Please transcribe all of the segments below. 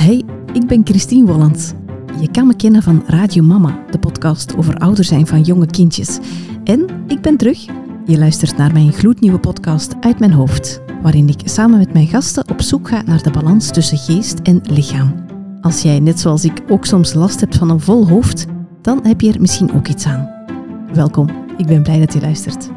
Hey, ik ben Christine Wollands. Je kan me kennen van Radio Mama, de podcast over ouder zijn van jonge kindjes. En ik ben terug. Je luistert naar mijn gloednieuwe podcast Uit mijn hoofd, waarin ik samen met mijn gasten op zoek ga naar de balans tussen geest en lichaam. Als jij, net zoals ik, ook soms last hebt van een vol hoofd, dan heb je er misschien ook iets aan. Welkom, ik ben blij dat je luistert.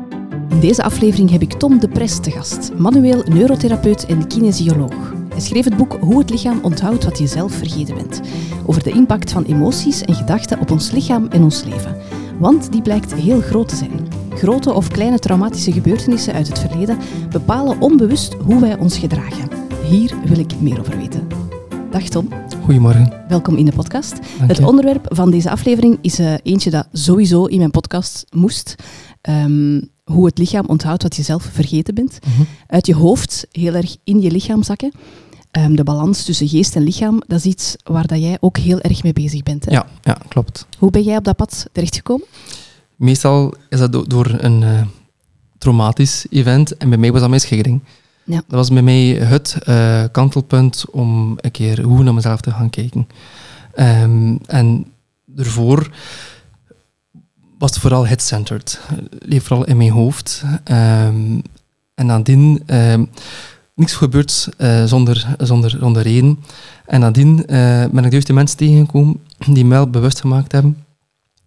In deze aflevering heb ik Tom de Pres te gast, manueel neurotherapeut en kinesioloog. Hij schreef het boek Hoe het lichaam onthoudt wat je zelf vergeten bent. Over de impact van emoties en gedachten op ons lichaam en ons leven. Want die blijkt heel groot te zijn. Grote of kleine traumatische gebeurtenissen uit het verleden bepalen onbewust hoe wij ons gedragen. Hier wil ik meer over weten. Dag Tom. Goedemorgen. Welkom in de podcast. Dank Het onderwerp van deze aflevering is eh, eentje dat sowieso in mijn podcast moest. Ehm, hoe het lichaam onthoudt wat je zelf vergeten bent. Mhm. Uit je hoofd heel erg in je lichaam zakken. Ehm, de balans tussen geest en lichaam, dat is iets waar dat jij ook heel erg mee bezig bent. Hè? Ja, ja, klopt. Hoe ben jij op dat pad terechtgekomen? Meestal is dat do- door een eh, traumatisch event en bij mij was dat mijn scheiding. Ja. Dat was bij mij het eh, kantelpunt om een keer goed naar mezelf te gaan kijken. Ehm, en daarvoor was het vooral head-centered. Het leefde vooral in mijn hoofd. Ehm, en nadien, niks gebeurd eh, zonder, zonder, zonder reden. En nadien eh, ben ik de juiste mensen tegengekomen die mij bewust gemaakt hebben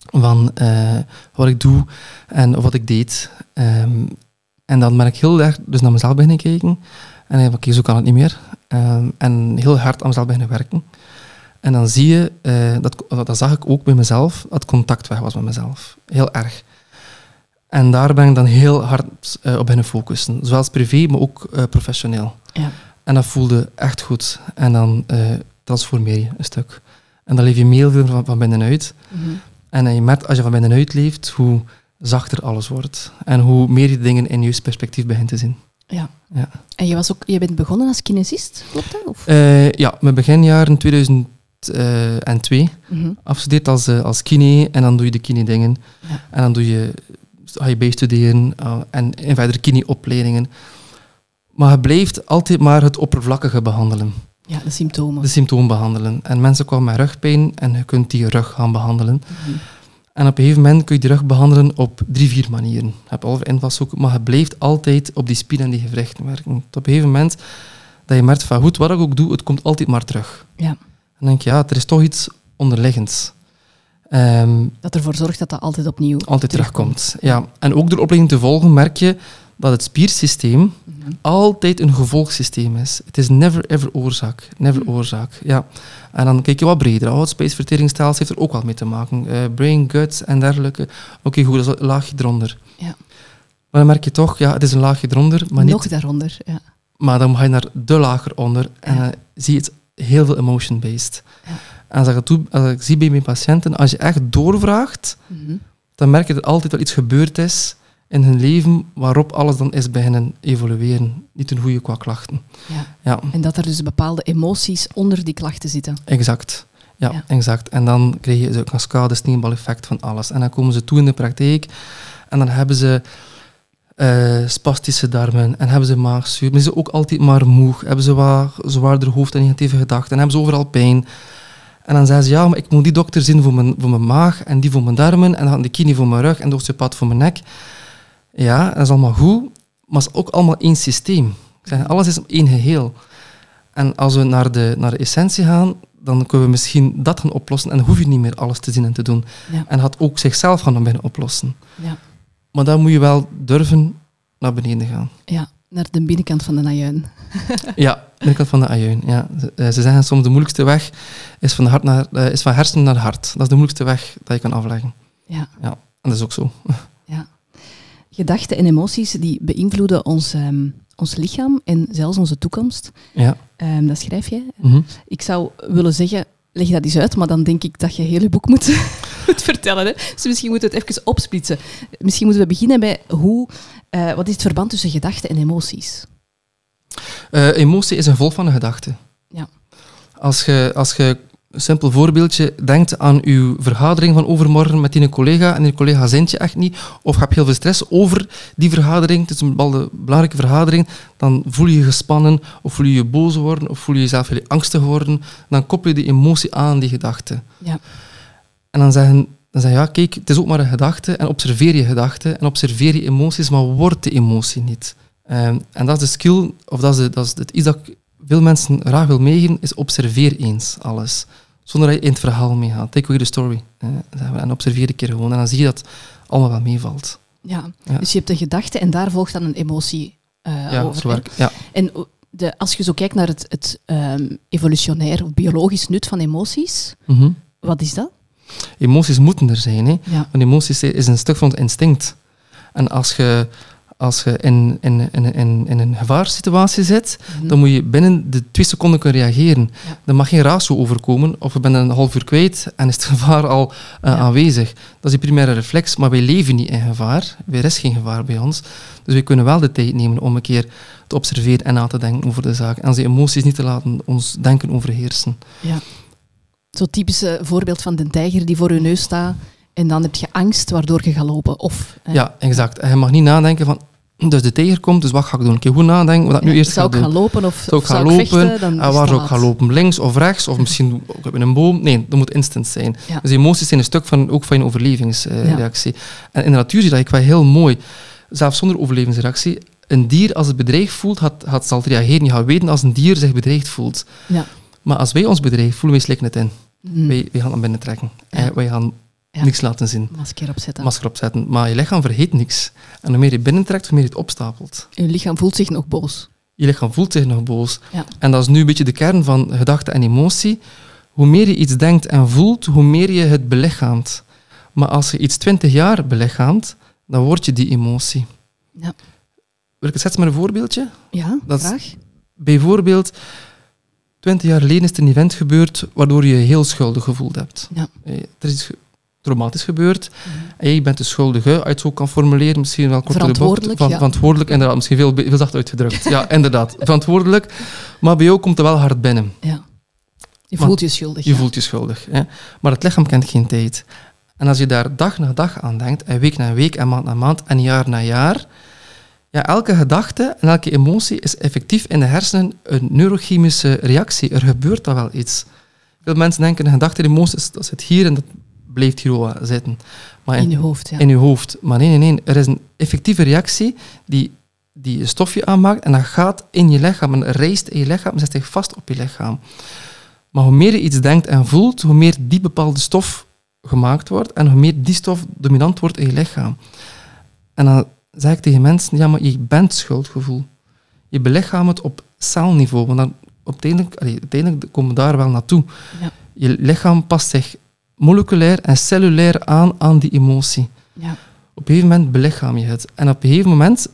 van eh, wat ik doe en wat ik deed. Ehm, en dan ben ik heel erg dus naar mezelf beginnen kijken. En ik oké, zo kan het niet meer. Ehm, en heel hard aan mezelf beginnen werken. En dan zie je, dat, dat zag ik ook bij mezelf, dat contact weg was met mezelf. Heel erg. En daar ben ik dan heel hard eh, op beginnen focussen. Zowel privé, maar ook eh, professioneel. Ja. En dat voelde echt goed. En dan eh, transformeer je een stuk. En dan leef je veel van, van binnenuit. En je merkt als je van binnenuit leeft, hoe zachter alles wordt. En hoe meer je dingen in je perspectief begint te zien. Ja. Ja. En je, was ook, je bent begonnen als kinesist, klopt dat? Of? Eh, ja, mijn beginjaren 2002. Mhm. Afgestudeerd als, als kine. En dan doe je de kine dingen. Ja. En dan doe je, ga je bijstuderen. eh, en, en verder kine-opleidingen. Maar je blijft altijd maar het oppervlakkige behandelen. Ja, de symptomen. De symptoom behandelen. En mensen komen met rugpijn en je kunt die rug gaan behandelen. Mhm. En op een gegeven moment kun je die rug behandelen op drie, vier manieren. Je hebt al invalshoeken, maar je blijft altijd op die spieren en die gewrichten werken. Op een gegeven moment dat je merkt van goed, wat ik ook doe, het komt altijd maar terug. Ja. En dan denk je, ja, er is toch iets onderliggends. Ehm, Dat ervoor zorgt dat dat altijd opnieuw altijd terugkomt. Ja. En ook door opleiding te volgen merk je dat het spiersysteem Mhm. altijd een gevolgsysteem is. Het is never ever oorzaak. Never Mhm. oorzaak. Ja. En dan kijk je wat breder. Oh, het spijsverteringsstelsel heeft er ook wel mee te maken. Eh, brain, gut en dergelijke. Oké, goed, dat is een laagje eronder. Ja. Maar dan merk je toch, ja, het is een laagje eronder, maar, niet, Nog daaronder, ja. maar dan ga je naar de lager onder en Ja. zie je het heel veel emotion-based. Ja. En als ik, doe, als ik zie bij mijn patiënten, als je echt doorvraagt, Mhm. dan merk je dat er altijd wel iets gebeurd is in hun leven waarop alles dan is beginnen evolueren. Niet ten goede qua klachten. Ja. Ja, En dat er dus bepaalde emoties onder die klachten zitten. exact. Ja, Ja. exact. En dan krijg je zo'n cascade, sneeuwbaleffect van alles. En dan komen ze toe in de praktijk en dan hebben ze eh, spastische darmen en hebben ze maagzuur. Maar ze ook altijd maar moe. Hebben ze wat zwaarder hoofd en negatieve gedachten. En hebben ze overal pijn. En dan zeggen ze, ja, maar ik moet die dokter zien voor mijn, voor mijn maag en die voor mijn darmen en dan de kine voor mijn rug en de osteopaat voor mijn nek. Ja, dat is allemaal goed, maar het is ook allemaal één systeem. Zeg, alles is één geheel. En als we naar de, naar de essentie gaan, dan kunnen we misschien dat gaan oplossen en dan hoef je niet meer alles te zien en te doen. Ja. En gaat ook zichzelf gaan binnen oplossen. Ja. Maar dan moet je wel durven naar beneden gaan. Ja, naar de binnenkant van de najuin. Ja, binnenkant van de ajuin. Ja. Ze, eh, ze zeggen soms de moeilijkste weg is van, de hart naar, eh, is van hersenen naar hart. Dat is de moeilijkste weg dat je kan afleggen. Ja, Ja, en dat is ook zo. ja. Gedachten en emoties die beïnvloeden ons, ehm, ons lichaam en zelfs onze toekomst. Ja. Ehm, dat schrijf je. Mhm. Ik zou willen zeggen, leg dat eens uit, maar dan denk ik dat je heel je boek moet, moet vertellen. Hè? Dus misschien moeten we het even opsplitsen. Misschien moeten we beginnen bij hoe, eh, wat is het verband tussen gedachten en emoties? Eh, emotie is een gevolg van een gedachte. Ja. Als je, als je Een simpel voorbeeldje. Denk aan uw vergadering van overmorgen met die collega en die collega zint je echt niet. Of je hebt heel veel stress over die vergadering. Het is een bepaalde belangrijke vergadering. Dan voel je je gespannen of voel je je boos worden of voel je jezelf heel angstig worden. Dan koppel je die emotie aan die gedachte. Ja. En dan zeggen, dan zeg je, ja kijk, het is ook maar een gedachte en observeer je gedachte en observeer je emoties, maar word de emotie niet. Ehm, en dat is de skill, of dat is, de, dat is het, iets dat ik veel mensen graag wil meegeven, is observeer eens alles. Zonder dat je in het verhaal meegaat. Take away the story. Eh, en observeer een keer gewoon. En dan zie je dat allemaal wel meevalt. Ja. dus je hebt een gedachte en daar volgt dan een emotie uh, ja, over. Ja, En de, als je zo kijkt naar het, het um, evolutionair of biologisch nut van emoties, mm -hmm. wat is dat? Emoties moeten er zijn. Hè? Ja. Want emoties is een stuk van het instinct. En als je als je in, in, in, in, in een gevaarsituatie zit, mm. dan moet je binnen de twee seconden kunnen reageren. Ja. Er mag geen ratio overkomen, of je bent een half uur kwijt en is het gevaar al uh, ja. aanwezig. Dat is die primaire reflex, maar wij leven niet in gevaar. Er is geen gevaar bij ons. Dus we kunnen wel de tijd nemen om een keer te observeren en na te denken over de zaak. En die emoties niet te laten ons denken overheersen. Ja. Zo'n typische voorbeeld van de tijger die voor je neus staat en dan heb je angst waardoor je gaat lopen. Of, Ja, exact. En je mag niet nadenken van, dus de tijger komt, dus wat ga ik doen? Ik keer goed nadenken wat ik nu eerst zou ga ik doen. gaan lopen of zou ik gaan lopen? vechten, dan en waar zou ik gaan lopen? Links of rechts? Of misschien ook in een boom? Nee, dat moet instant zijn. Ja. Dus emoties zijn een stuk van, ook van je overlevingsreactie. En in de natuur zie je dat ik wel heel mooi, zelfs zonder overlevingsreactie, een dier als het bedreigd voelt, gaat, gaat, zal het reageren. Je gaat weten als een dier zich bedreigd voelt. Ja. Maar als wij ons bedreigd voelen, wij slikken het in. Mm. Wij, wij gaan naar binnen trekken. Ja. Eh, wij gaan Ja. niks laten zien. Masker opzetten. Masker opzetten. Maar je lichaam vergeet niks. En hoe meer je binnentrekt, hoe meer je het opstapelt. je lichaam voelt zich nog boos. Je lichaam voelt zich nog boos. Ja. En dat is nu een beetje de kern van gedachte en emotie. Hoe meer je iets denkt en voelt, hoe meer je het belichaamt. Maar als je iets twintig jaar belichaamt, dan word je die emotie. Ja. Wil ik het schetsen met een voorbeeldje? Ja, Dat graag. Bijvoorbeeld, twintig jaar geleden is er een event gebeurd waardoor je je heel schuldig gevoeld hebt. Ja. Eh, Er is iets traumatisch gebeurd. Mhm. En je bent de schuldige, als je het zo kan formuleren, misschien wel kort door de bocht. Verantwoordelijk, Van, ja. Verantwoordelijk, inderdaad. Misschien veel, veel zacht uitgedrukt. ja, inderdaad. Verantwoordelijk. Maar bij jou komt er wel hard binnen. Ja. Je voelt je schuldig. Je ja. voelt je schuldig. Hè? Maar het lichaam kent geen tijd. En als je daar dag na dag aan denkt, en week na week, en maand na maand, en jaar na jaar, ja, elke gedachte en elke emotie is effectief in de hersenen een neurochemische reactie. Er gebeurt dan wel iets. Veel mensen denken, een gedachte en emotie, dat zit hier en dat blijft hier zitten. Maar In je hoofd, ja. in je hoofd. Maar nee, nee, nee. Er is een effectieve reactie die, die een stofje aanmaakt en dat gaat in je lichaam en reist in je lichaam en zet zich vast op je lichaam. Maar hoe meer je iets denkt en voelt, hoe meer die bepaalde stof gemaakt wordt en hoe meer die stof dominant wordt in je lichaam. En dan zeg ik tegen mensen, ja, maar je bent schuldgevoel. Je belichaamt het op celniveau, want dan uiteindelijk, allee, uiteindelijk komen we daar wel naartoe. Ja. Je lichaam past zich moleculair en cellulair aan aan die emotie. Ja. Op een gegeven moment belichaam je het. En op een gegeven moment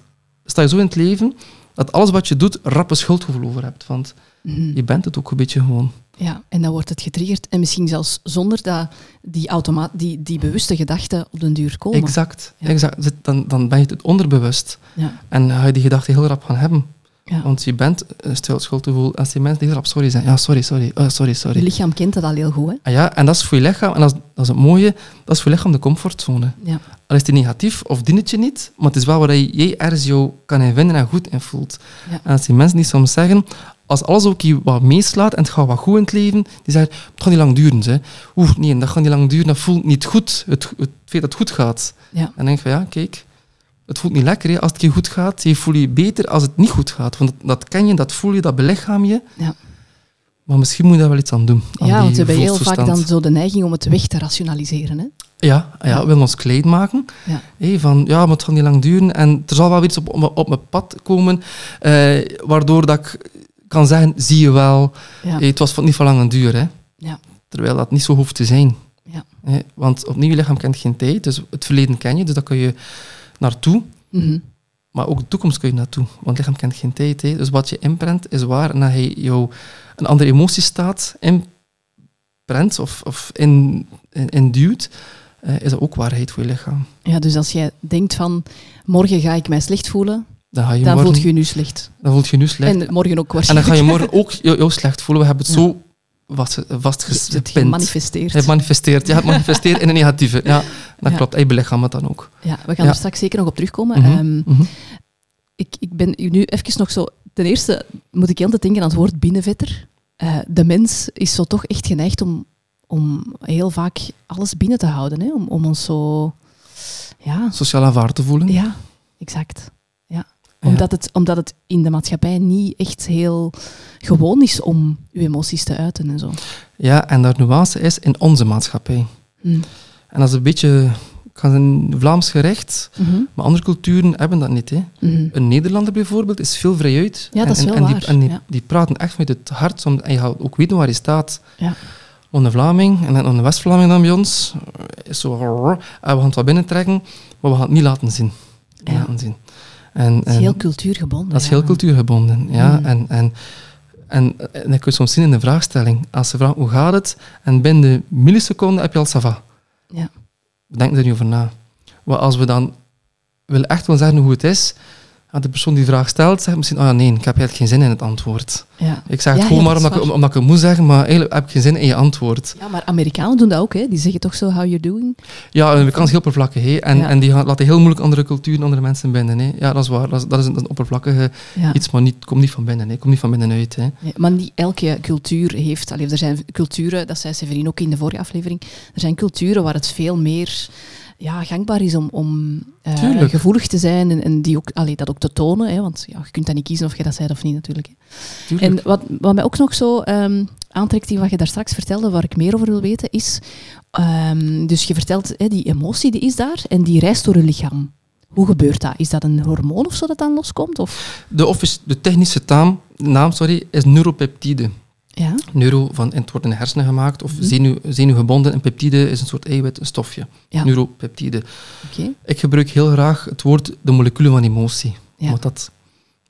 sta je zo in het leven dat alles wat je doet, rappe schuldgevoel over hebt. Want Mhm. je bent het ook een beetje gewoon. ja. En dan wordt het getriggerd. En misschien zelfs zonder dat die, automa die, die bewuste gedachten op den duur komen. Exact. Ja. exact. Dan, dan ben je het onderbewust. Ja. En ga je die gedachte heel rap gaan hebben. Ja. Want je bent een stil schuldgevoel. Als die mensen heel rap sorry zeggen, ja, sorry, sorry, oh, sorry, Je sorry. lichaam kent dat al heel goed. Hè? Ah ja, en dat is voor je lichaam, en dat is, dat is het mooie, dat is voor je lichaam de comfortzone. Ja. Al is die negatief of dient het je niet, maar het is wel waar je- jij ergens jou kan in vinden en goed in voelt. Ja. En als die mensen die soms zeggen, als alles ook je wat meeslaat en het gaat wat goed in het leven, die zeggen, het gaat niet lang duren. Hè. Oeh, nee, dat gaat niet lang duren, dat voelt niet goed, het, het feit dat het goed gaat. Ja. En dan denk van, ja, kijk, het voelt niet lekker hè, als het je goed gaat. Je voelt je beter als het niet goed gaat. Want dat, dat ken je, dat voel je, dat belichaam je. Ja. Maar misschien moet je daar wel iets aan doen. aan Ja, want we hebben heel vaak dan zo de neiging om het weg te rationaliseren. Hè? Ja, ja, we willen ons klein maken. Ja. Van, ja, maar het gaat niet lang duren. En er zal wel weer iets op, op, op mijn pad komen, eh, waardoor dat ik kan zeggen, zie je wel, Ja. hé, het was niet van lange duur. Hè. Ja. Terwijl dat niet zo hoeft te zijn. Ja. Hè. Want opnieuw, je lichaam kent geen tijd. Dus het verleden ken je, dus daar kun je naartoe. Mhm. Maar ook de toekomst kun je naartoe. Want het lichaam kent geen tijd. Hè. Dus wat je inprent is waar. En hij jou een andere emotiestaat inprent of, of in, in, induwt, eh, is dat ook waarheid voor je lichaam. ja, dus als jij denkt van morgen ga ik mij slecht voelen, Dan, ga je dan morgen, voelt je je nu slecht. dan voelt je nu slecht. En morgen ook En dan waarschijnlijk. ga je morgen ook jou, slecht voelen. We hebben het zo vast, Je hebt vastgepind. gemanifesteerd. Manifesteert, ja, het manifesteert in een negatieve. Ja, dat Ja. klopt. Hij belichaamt het dan ook. Ja, we gaan Ja. er straks zeker nog op terugkomen. Mhm, Ehm, mhm. ik, ik ben nu even nog zo... Ten eerste moet ik heel de denken aan het woord binnenvetter. Eh, de mens is zo toch echt geneigd om, om heel vaak alles binnen te houden. Hè? Om, om ons zo... Ja, Sociaal aanvaard te voelen. ja exact. Ja. Ja. Omdat, het, omdat het in de maatschappij niet echt heel gewoon is om uw emoties te uiten en zo. Ja, en daar nuance is in onze maatschappij. Hm. En dat is een beetje, zeggen, Vlaams gerecht, Mhm, maar andere culturen hebben dat niet. Hè. mhm. Een Nederlander bijvoorbeeld is veel vrijuit. Ja, dat is en, en, die, en die, ja. die praten echt met het hart. En je gaat ook weten waar je staat. Ja. Een Vlaming, en dan een West-Vlaming dan bij ons, is zo... En we gaan het wat binnentrekken, maar we gaan het niet laten zien. Ja. laten zien. En, Het is heel cultuurgebonden. dat is ja. heel cultuurgebonden. Ja. Mm. En, en, en, en dat kun je soms zien in de vraagstelling. Als ze vragen hoe gaat het, en binnen de milliseconde heb je al sava. Ja. We denken er niet over na. Maar als we dan willen echt wel zeggen hoe het is, de persoon die de vraag stelt, zegt misschien, oh ja, nee, ik heb eigenlijk geen zin in het antwoord. Ja. Ik zeg het Ja, gewoon maar omdat ik, omdat ik het moet zeggen, maar eigenlijk heb ik geen zin in je antwoord. Ja, maar Amerikanen doen dat ook, hè? Die zeggen toch zo, how you doing? Ja, we kan heel oppervlakkig, hè. En, en die laten heel moeilijk andere culturen, andere mensen binnen. Hè. Ja, dat is waar. Dat is, dat is een, een oppervlakkige iets, maar niet, komt niet van binnen. Hè. Komt niet van binnenuit. Hè. Maar niet elke cultuur heeft... Allee, er zijn culturen, dat zei Severin ook in de vorige aflevering, er zijn culturen waar het veel meer ja, gangbaar is om, om eh, gevoelig te zijn en, en die ook, allee, dat ook te tonen. Hè, want ja, je kunt dan niet kiezen of je dat zei of niet, natuurlijk. Hè. En wat, wat mij ook nog zo ehm, aantrekt in wat je daar straks vertelde, waar ik meer over wil weten, is... ehm, dus je vertelt, hè, die emotie die is daar en die reist door je lichaam. Hoe gebeurt dat? Is dat een hormoon of zo dat dan loskomt? Of? de, office, de technische taam, naam sorry, is neuropeptide. Ja? Neuro, van, het wordt in de hersenen gemaakt, of Mhm. zenuw, zenuwgebonden. En peptide is een soort eiwit, een stofje. Ja. Neuropeptide. Ik gebruik heel graag het woord de moleculen van emotie. Ja. Omdat dat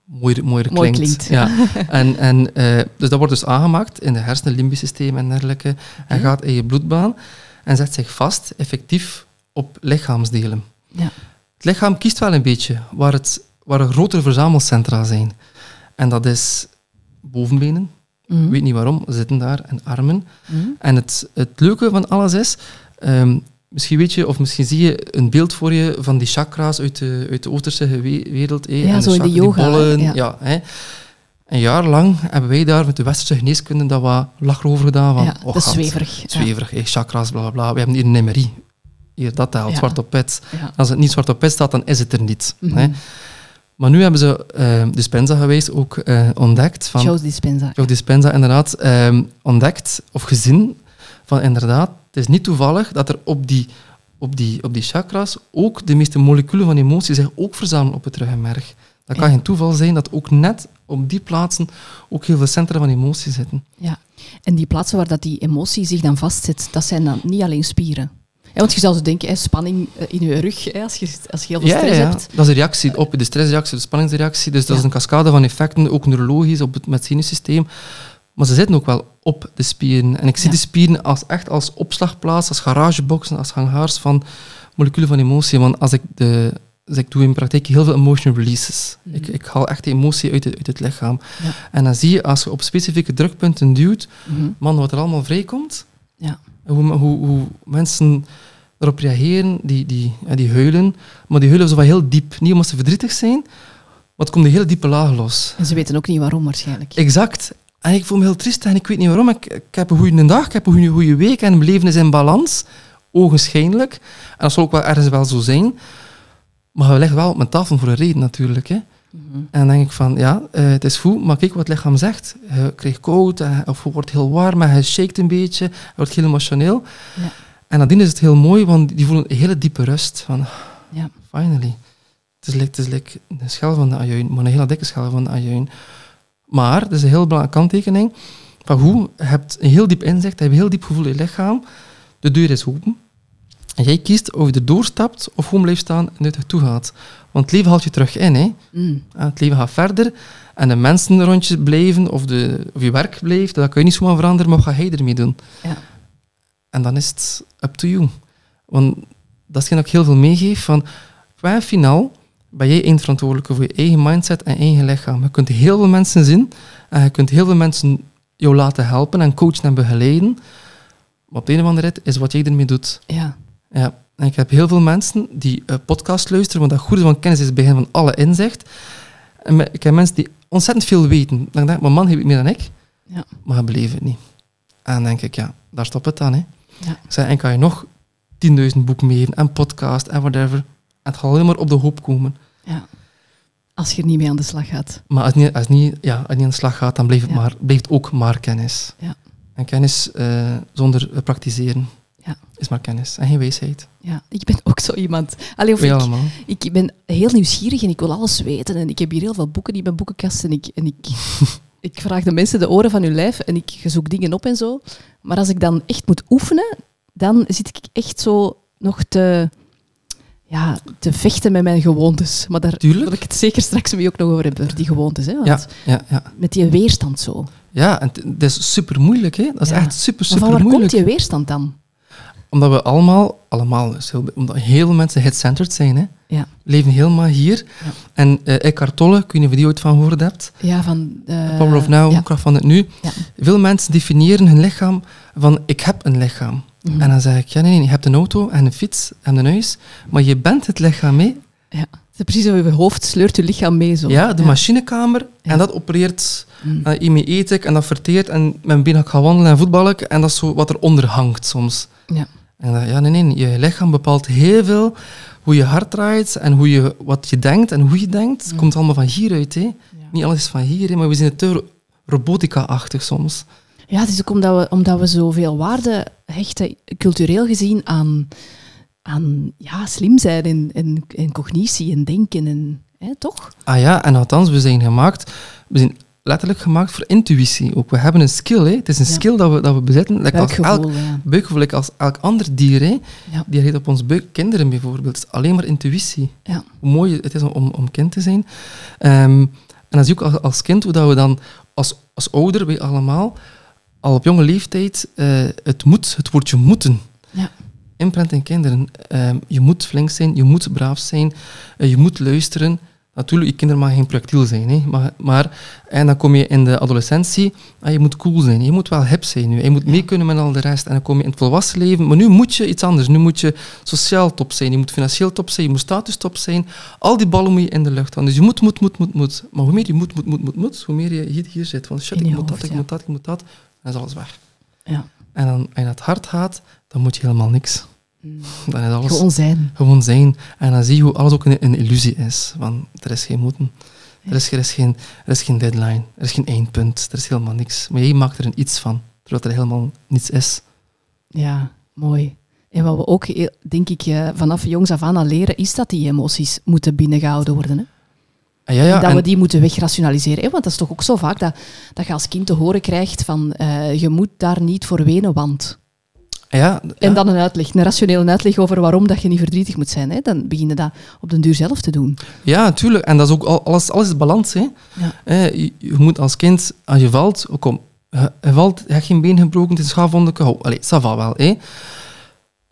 mooier, mooier Mooi klinkt. klinkt. Ja. en, en, eh, dus dat wordt dus aangemaakt in de hersenen, limbisch systeem en dergelijke. En Oké. gaat in je bloedbaan en zet zich vast, effectief, op lichaamsdelen. Ja. Het lichaam kiest wel een beetje waar, het, waar er grotere verzamelcentra zijn. En dat is bovenbenen, Mhm. weet niet waarom, zitten daar, en armen. Mhm. En het, het leuke van alles is, ehm, misschien weet je, of misschien zie je een beeld voor je van die chakra's uit de, uit de Oosterse we- wereld. eh, Ja, en zo in de chak- yoga, Die bollen, ja. Een jaar lang hebben wij daar met de westerse geneeskunde dat wat lachen over gedaan. Van, ja, oh, dat is zweverig. Ja. Zweverig, chakra's, bla bla bla. We hebben hier een MRI. Hier, dat telt, Ja. zwart op wit. Ja. Als het niet zwart op wit staat, dan is het er niet. Mhm. Maar nu hebben ze eh Dispenza geweest ook eh, ontdekt. Van, Joe's Dispenza. Joe Dispenza inderdaad ehm, ontdekt of gezien van inderdaad, het is niet toevallig dat er op die, op die, op die chakras ook de meeste moleculen van emotie zich ook verzamelen op het ruggenmerg. Dat kan geen toeval zijn dat ook net op die plaatsen ook heel veel centra van emotie zitten. Ja. En die plaatsen waar dat die emotie zich dan vastzet, dat zijn dan niet alleen spieren. Ja, want je zou zo denken, hè, spanning eh, in je rug, hè, als, je, als je heel veel Ja, stress ja, hebt. dat is een reactie op de stressreactie, de spanningsreactie. Dus dat is een cascade van effecten, ook neurologisch op het, met het zenuwsysteem. Maar ze zitten ook wel op de spieren. En ik zie de spieren als, echt als opslagplaats, als garageboxen, als hangars van moleculen van emotie. Want als ik, de, dus ik doe in praktijk heel veel emotion releases. Mhm. Ik, ik haal echt de emotie uit het, uit het lichaam. En dan zie je, als je op specifieke drukpunten duwt, Mhm. man, wat er allemaal vrijkomt. Ja. Hoe, hoe, hoe mensen erop reageren, die, die, ja, die huilen. Maar die huilen zo van heel diep. Niet omdat ze verdrietig zijn, maar het komt een hele diepe laag los. En ze weten ook niet waarom waarschijnlijk. Exact. En ik voel me heel triest en ik weet niet waarom. Ik, ik heb een goede dag, ik heb een goede, goede week en mijn leven is in balans. Ogenschijnlijk. En dat zal ook wel ergens wel zo zijn. Maar we liggen wel op mijn tafel voor een reden natuurlijk. Hè. Mhm. En dan denk ik van, ja, eh, het is goed, maar kijk wat het lichaam zegt. Je krijgt koud, eh, of je wordt heel warm, en je shakt een beetje, je wordt heel emotioneel. Ja. En nadien is het heel mooi, want die voelen een hele diepe rust. Van, Ja. finally. Het is, like, het is like een schel van de ajuin, maar een hele dikke schel van de ajuin. Maar, dat is een heel belangrijke kanttekening, van hoe, je hebt een heel diep inzicht, je hebt een heel diep gevoel in je lichaam, de deur is open. En jij kiest of je erdoor stapt of gewoon blijft staan en uit toe gaat. Want het leven haalt je terug in, hè. Mm. Het leven gaat verder en de mensen rond je blijven of, de, of je werk blijft, dat kun je niet zomaar veranderen, maar wat ga je ermee doen? Ja. En dan is het up to you. Want dat is ik heel veel meegeef, van qua finaal ben jij eindverantwoordelijke voor je eigen mindset en eigen lichaam. Je kunt heel veel mensen zien en je kunt heel veel mensen jou laten helpen en coachen en begeleiden. Maar op de een of andere is wat jij ermee doet. Ja. Ja. En ik heb heel veel mensen die uh, podcast luisteren, want dat goede van kennis is het begin van alle inzicht. En me- ik heb mensen die ontzettend veel weten. Dan denk ik, mijn man heeft meer dan ik, Ja. maar hij beleeft het niet. En dan denk ik, ja, daar stopt het dan. Hè. Ja. Ik zeg, en kan je nog 10.000 boeken meegeven en podcast en whatever. En het gaat alleen maar op de hoop komen. ja. Als je er niet mee aan de slag gaat. Maar als niet, als niet, ja, als niet aan de slag gaat, dan blijft het, Ja. maar, blijft ook maar kennis. Ja. En kennis eh, zonder eh, praktiseren Ja. is maar kennis en geen wijsheid. Ja, ik ben ook zo iemand. Allee, of ik, allemaal. ik ben heel nieuwsgierig en ik wil alles weten. En ik heb hier heel veel boeken in mijn boekenkast. En ik, en ik, ik vraag de mensen de oren van hun lijf en ik zoek dingen op en zo. Maar als ik dan echt moet oefenen, dan zit ik echt zo nog te, ja, te vechten met mijn gewoontes. Maar daar Tuurlijk. wil ik het zeker straks mee ook nog over hebben, die gewoontes. Hè? Want Ja, ja, ja. Met die weerstand zo. ja, en het is super moeilijk. Hè? Dat is echt super, Maar super van waar komt die weerstand dan? Omdat we allemaal, allemaal, omdat heel veel mensen head-centered zijn. Hè? Ja. Leven helemaal hier. Ja. En uh, Eckhart Tolle, ik weet niet of je die ooit van gehoord hebt. Ja, van... eh, Power of Now, ja. kracht van het nu. Ja. Veel mensen definiëren hun lichaam van ik heb een lichaam. Mhm. En dan zeg ik, ja nee, nee, je hebt een auto en een fiets en een huis, maar je bent het lichaam mee. Ja. Het is precies zo, je hoofd sleurt je lichaam mee. Zo. Ja, de machinekamer. Ja. En dat opereert, Mm. en hiermee eet ik en dat verteert en mijn been ga ik gaan wandelen en voetballen. En dat is zo wat eronder hangt soms. Ja. En ja, nee, nee, je lichaam bepaalt heel veel hoe je hart draait en hoe je, wat je denkt en hoe je denkt. Het komt allemaal van hieruit. Hè. Ja. Niet alles is van hier, hè, maar we zijn het te robotica-achtig soms. Ja, het is ook omdat we, omdat we zoveel waarde hechten, cultureel gezien, aan, aan ja, slim zijn en, en, en cognitie en denken. En, hè, toch? Ah ja, en althans, we zijn gemaakt, we zijn letterlijk gemaakt voor intuïtie. Ook we hebben een skill, hè. het is een Ja. skill dat we, dat we bezitten. Like als elk, ja. buikgevoel, like als elk ander dier. Hè. Ja. Die heet op ons buik, kinderen bijvoorbeeld. Het is alleen maar intuïtie. Ja. Hoe mooi het is om, om kind te zijn. Ehm, en zie je ook als, als kind hoe dat we dan, als, als ouder, wij allemaal, al op jonge leeftijd, eh, het moet, het woordje moeten. Ja. Imprint in kinderen. Ehm, je moet flink zijn, je moet braaf zijn, eh, je moet luisteren. Natuurlijk, je kinderen mag geen projectiel zijn. Hè, maar, maar, en dan kom je in de adolescentie, ah, je moet cool zijn, je moet wel hip zijn. Nu. Je moet mee kunnen met al de rest. En dan kom je in het volwassen leven, maar nu moet je iets anders. Nu moet je sociaal top zijn, je moet financieel top zijn, je moet status top zijn. Al die ballen moet je in de lucht houden. Dus je moet, moet, moet, moet, moet. Maar hoe meer je moet, moet, moet, moet, moet, hoe meer je hier, hier zit. Van shit, ik moet dat, ik ja. moet dat, ik moet dat. Dan is alles weg. Ja. En dan, als je naar het hart gaat, dan moet je helemaal niks. Mm. Dan is alles Gewoon zijn. gewoon zijn. En dan zie je hoe alles ook een, een illusie is. Want er is geen moeten. Er is, er, is geen, er is geen deadline. Er is geen eindpunt. Er is helemaal niks. Maar jij maakt er een iets van. Terwijl er helemaal niets is. Ja, mooi. En wat we ook, heel- denk ik, eh, vanaf jongs af aan al leren, is dat die emoties moeten binnengehouden worden. Hè? En ja, ja, en dat en- we die moeten wegrationaliseren. Hè? Want dat is toch ook zo vaak dat, dat je als kind te horen krijgt van eh, je moet daar niet voor wenen, want... en ja, En dan een uitleg, een rationele uitleg over waarom dat je niet verdrietig moet zijn. Hè? Dan begin je dat op den duur zelf te doen. Ja, natuurlijk. En dat is ook al, alles, alles is balans. Hè. Ja. Je, je moet als kind, als je valt, ook kom, je, je valt, je hebt geen been gebroken, het is een schaafwondeke. Oh, allee, ça va wel. Hè.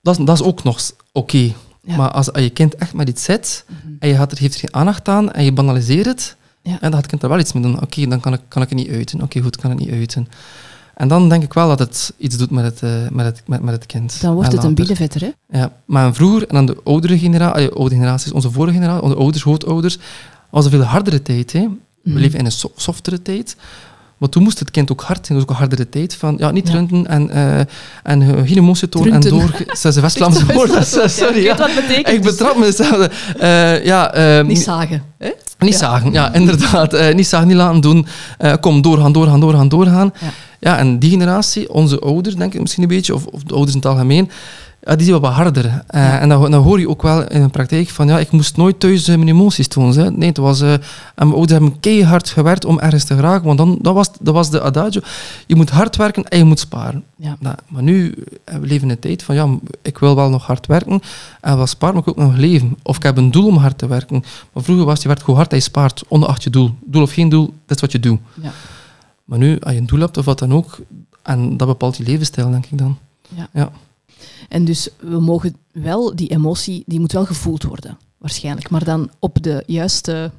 Dat, is, dat is ook nog oké. Ja. Maar als, als je kind echt met iets zit Mhm. en je gaat er, geeft er geen aandacht aan en je banaliseert het, en dan gaat het kind er wel iets mee doen. Oké, dan kan ik, kan ik het niet uiten. Oké, goed, kan het niet uiten. En dan denk ik wel dat het iets doet met het, eh, met het, met, met het kind. Dan wordt het een later. binnenvetter. Hè? Ja, maar vroeger, en dan de oudere generatie, oude generaties, onze vorige generatie, onze ouders, grootouders, was een veel hardere tijd. Hè. We Mhm. leven in een so- softere tijd. Maar toen moest het kind ook hard zijn, dus ook een hardere tijd. Van, ja, niet Ja. runten en, eh, en eh, geen emotie tonen en door... Een West-Vlaamse woord, sorry. Ik Ja. wat betekent. Ik betrap mezelf. Ja, eh, Niet zagen. Hè? Niet zagen, ja, inderdaad. Eh, niet zagen, niet laten doen. Eh, kom, doorgaan, doorgaan, doorgaan, doorgaan. Ja. Ja, en die generatie, onze ouders, denk ik misschien een beetje, of, of de ouders in het algemeen, ja, die zijn wat harder. Eh, Ja. En dan, dan hoor je ook wel in de praktijk van, ja, ik moest nooit thuis eh, mijn emoties tonen. Hè. Nee, het was, eh, en mijn ouders hebben keihard gewerkt om ergens te geraken, want dan, dat, was, dat was de adagio. Je moet hard werken en je moet sparen. Ja. Nou, maar nu, we leven in een tijd van, ja, ik wil wel nog hard werken en wel sparen, maar ik wil ook nog leven. Of ik heb een doel om hard te werken. Maar vroeger was je werkt gewoon hard en je spaart, ongeacht je doel. Doel of geen doel, dat is wat je doet. Ja. Maar nu, als je een doel hebt of wat dan ook, en dat bepaalt je levensstijl, denk ik dan. En dus we mogen wel, die emotie, die moet wel gevoeld worden, waarschijnlijk. Maar dan op de juiste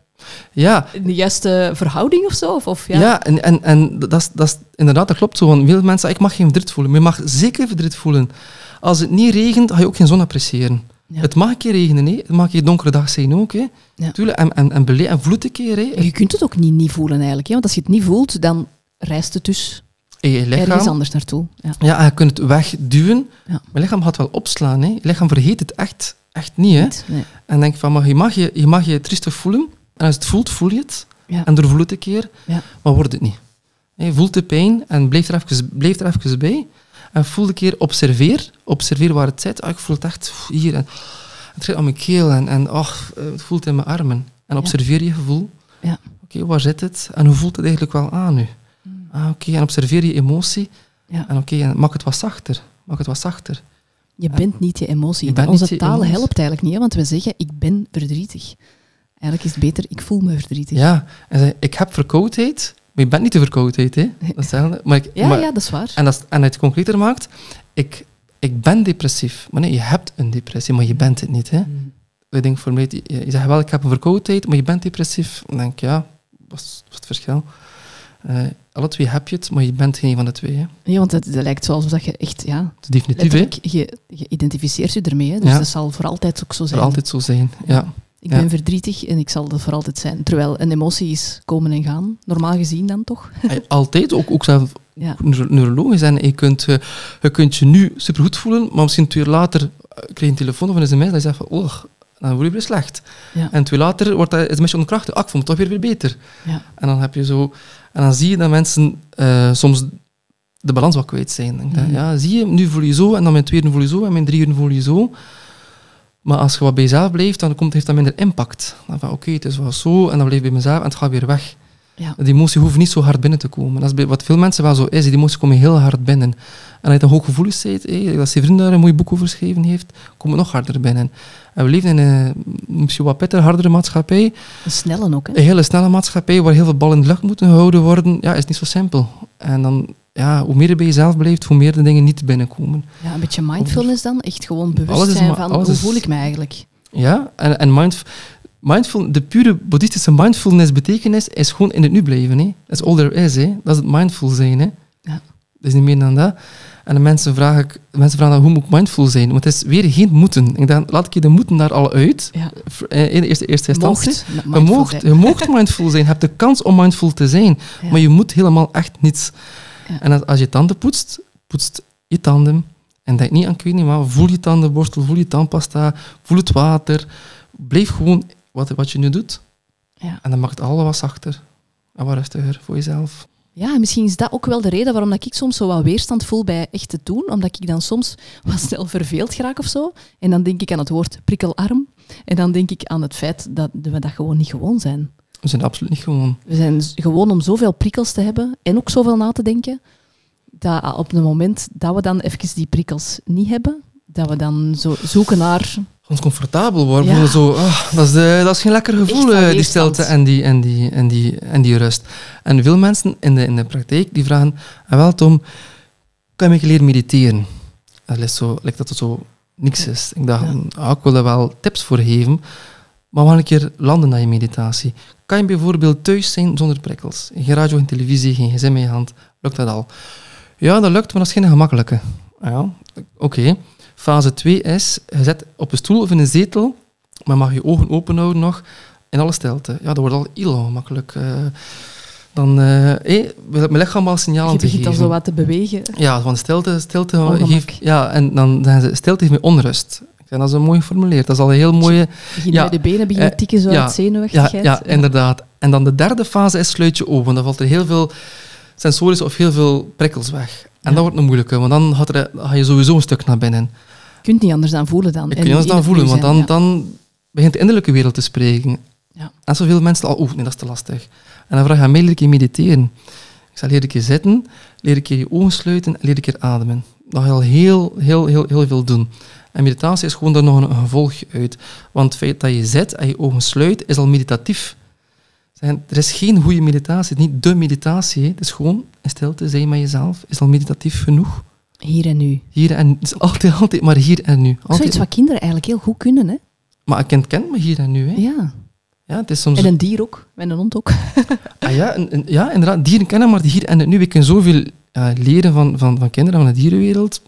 Ja, de juiste verhouding of zo? Of, of, ja. ja. en, en, en dat, is, dat is inderdaad, dat klopt zo. Want veel mensen ik mag geen verdriet voelen. Maar je mag zeker verdriet voelen. Als het niet regent, ga je ook geen zon appreciëren. Ja. Het mag een keer regenen, hè. het mag een keer donkere dag zijn ook. Hè. Ja. Tuurlijk, en, en, en, bele- en vloed een keer. Hè. Je kunt het ook niet, niet voelen eigenlijk. Hè? Want als je het niet voelt, dan reist het dus In je ergens lichaam. anders naartoe. Ja. Ja, je kunt het wegduwen. Ja. Maar je lichaam gaat wel opslaan. Hè. Je lichaam vergeet het echt, echt niet. Hè. Niet? Nee. En denk van, maar je mag je, je mag je triestig voelen. En als het voelt, voel je het. Ja. En doorvoel het een keer. Maar wordt het niet. Je voelt de pijn en blijf er even, blijf er even bij. En voel een keer, observeer. Observeer waar het zit. Ah, ik voel het echt hier. En het gaat aan mijn keel. En, en oh, het voelt in mijn armen. En observeer je gevoel. Ja. Oké, waar zit het? En hoe voelt het eigenlijk wel aan nu? Ah, oké. En observeer je emotie. Ja. En oké, en maak het wat zachter. Maak het wat zachter. Je bent niet je emotie. Je Onze je taal emotie. helpt eigenlijk niet, hè, want we zeggen ik ben verdrietig. Eigenlijk is het beter ik voel me verdrietig. Ja. En zei, ik heb verkoudheid. Maar je bent niet de verkoudheid, hè. Dat is. Maar ik, ja, maar, ja, dat is waar. En, dat, en het concreter maakt, ik, ik ben depressief. Maar nee, je hebt een depressie, maar je bent het niet. Hè? Mm. Ik denk voor mij, je, je zegt wel, ik heb een verkoudheid, maar je bent depressief. Dan denk ik, ja, wat is het verschil? Eh, alle twee heb je het, maar je bent geen van de twee. Hè? Ja, want het, het lijkt zoals dat je echt, ja, definitief, hè. je, je identificeert je ermee. Hè, dus Ja. dat zal voor altijd ook zo zijn. zal altijd zo zijn. Ja. Ik Ja. ben verdrietig en ik zal dat voor altijd zijn. Terwijl een emotie is komen en gaan, normaal gezien dan toch? Altijd, ook, ook zelf Ja, neuro- neurologisch. En je kunt, eh, je kunt je nu supergoed voelen, maar misschien twee uur later eh, krijg je een telefoon of een sms dat je zegt van, oh, dan voel je weer slecht. ja, En twee later wordt dat sms ontkrachtig. Ah, ik voel me toch weer weer beter. ja. En dan heb je zo... En dan zie je dat mensen eh, soms de balans wat kwijt zijn. Denk Mhm. Ja, zie je, nu voel je zo, en dan mijn twee uur voel je zo, en mijn drie uur voel je zo. Maar als je wat bij jezelf blijft, dan komt, heeft dat minder impact. Dan van, oké, het is wel zo, en dan blijf je bij mezelf, en het gaat weer weg. Ja. Die emotie hoeft niet zo hard binnen te komen. Dat is bij wat veel mensen wel zo is. Die emoties komen heel hard binnen. En als je dan hooggevoelig bent, hé, dat zijn vriend daar een mooi boek over geschreven heeft, komt het nog harder binnen. En we leven in een misschien wat pittig, hardere maatschappij. Een snelle ook, hè? Een hele snelle maatschappij waar heel veel ballen in de lucht moeten gehouden worden, ja, is niet zo simpel. En dan, ja, hoe meer je bij jezelf blijft, hoe meer de dingen niet binnenkomen. Ja, een beetje mindfulness dan. Echt gewoon bewust zijn van hoe voel ik me eigenlijk. Ja, en, en mindf mindful, de pure boeddhistische mindfulness betekenis is gewoon in het nu blijven. Hè. Dat is all there is. Hè. Dat is het mindful zijn. Hè. Ja. Dat is niet meer dan dat. En de mensen vragen, mensen vragen dan, hoe moet ik mindful zijn? Want het is weer geen moeten. Ik dacht, laat ik je de moeten daar al uit. Ja, In de eerste, eerste instantie. mocht. Je moogt, je moogt mindful zijn. Je hebt de kans om mindful te zijn. Ja. Maar je moet helemaal echt niets. Ja. En als, als je tanden poetst, poetst je tanden. En denk niet aan, ik weet niet maar, voel je tandenborstel, voel je tandpasta, voel het water. Blijf gewoon wat, wat je nu doet. Ja. En dan maakt het allemaal wat zachter. En wat rustiger voor jezelf. Ja, en misschien is dat ook wel de reden waarom dat ik soms zo wat weerstand voel bij echt te doen. Omdat ik dan soms wat snel verveeld raak of zo. En dan denk ik aan het woord prikkelarm. En dan denk ik aan het feit dat we dat gewoon niet gewoon zijn. We zijn absoluut niet gewoon. We zijn gewoon om zoveel prikkels te hebben en ook zoveel na te denken, dat op het moment dat we dan even die prikkels niet hebben, dat we dan zo zoeken naar... Ons comfortabel worden. Ja. Zo, ah, dat, is de, dat is geen lekker gevoel, eh, die stilte en die, en, die, en, die, en die rust. En veel mensen in de, in de praktijk die vragen, ah, wel Tom, kan je me leren mediteren? Dat lijkt, zo, lijkt dat het zo niks is. Ik dacht, Ja. ah, ik wil daar wel tips voor geven, maar we een keer landen naar je meditatie. Kan je bijvoorbeeld thuis zijn zonder prikkels? Geen radio, geen televisie, geen gsm in je hand. Lukt dat al? Ja, dat lukt, maar dat is geen gemakkelijke. Ah Ja, oké. Fase 2 is, je zet op een stoel of in een zetel, maar mag je ogen open houden nog, in alle stilte. Ja, dat wordt al heel ongemakkelijk. eh dan eh hé, wil ik mijn lichaam al signaal Je te begint geven. al zo wat te bewegen. Ja, van stilte, stilte Ongemak. geeft... Ja, en dan zeggen ze, stilte geeft me onrust. Dat is een mooi geformuleerd. Dat is al een heel mooie... Begin Ja, bij de benen beginnen eh, tikken, zo ja, uit Ja, zenuwachtigheid. ja, inderdaad. En dan de derde fase is sluit je ogen. Dan valt er heel veel sensorische of heel veel prikkels weg. En Ja. dat wordt een moeilijke, want dan, gaat er, dan ga je sowieso een stuk naar binnen. Je kunt niet anders dan voelen dan. En je ons in dan het voelen, want dan, ja. dan begint de innerlijke wereld te spreken. Ja. En zoveel mensen al, oeh, nee, dat is te lastig. En dan vraag je aan mij, leer ik je mediteren. Ik zal leer ik je zitten, leer ik je je ogen sluiten en leer ik je ademen. Dat ga je al heel, heel, heel, heel veel doen. En meditatie is gewoon daar nog een, gevolg uit. Want het feit dat je zit en je ogen sluit, is al meditatief. Zijn- Er is geen goede meditatie, het is niet de meditatie. Het is gewoon in stilte zijn met jezelf. Is al meditatief genoeg. Hier en nu. Hier en altijd, altijd maar hier en nu. Altijd. Zoiets wat kinderen eigenlijk heel goed kunnen, hè? Maar een kind kent me hier en nu. Hè. Ja. Ja, het is soms... En een dier ook, en een hond ook. Ah, ja, en, en- ja, inderdaad, dieren kennen maar die hier en nu. We kunnen zoveel ja, leren van, van, van kinderen van de dierenwereld,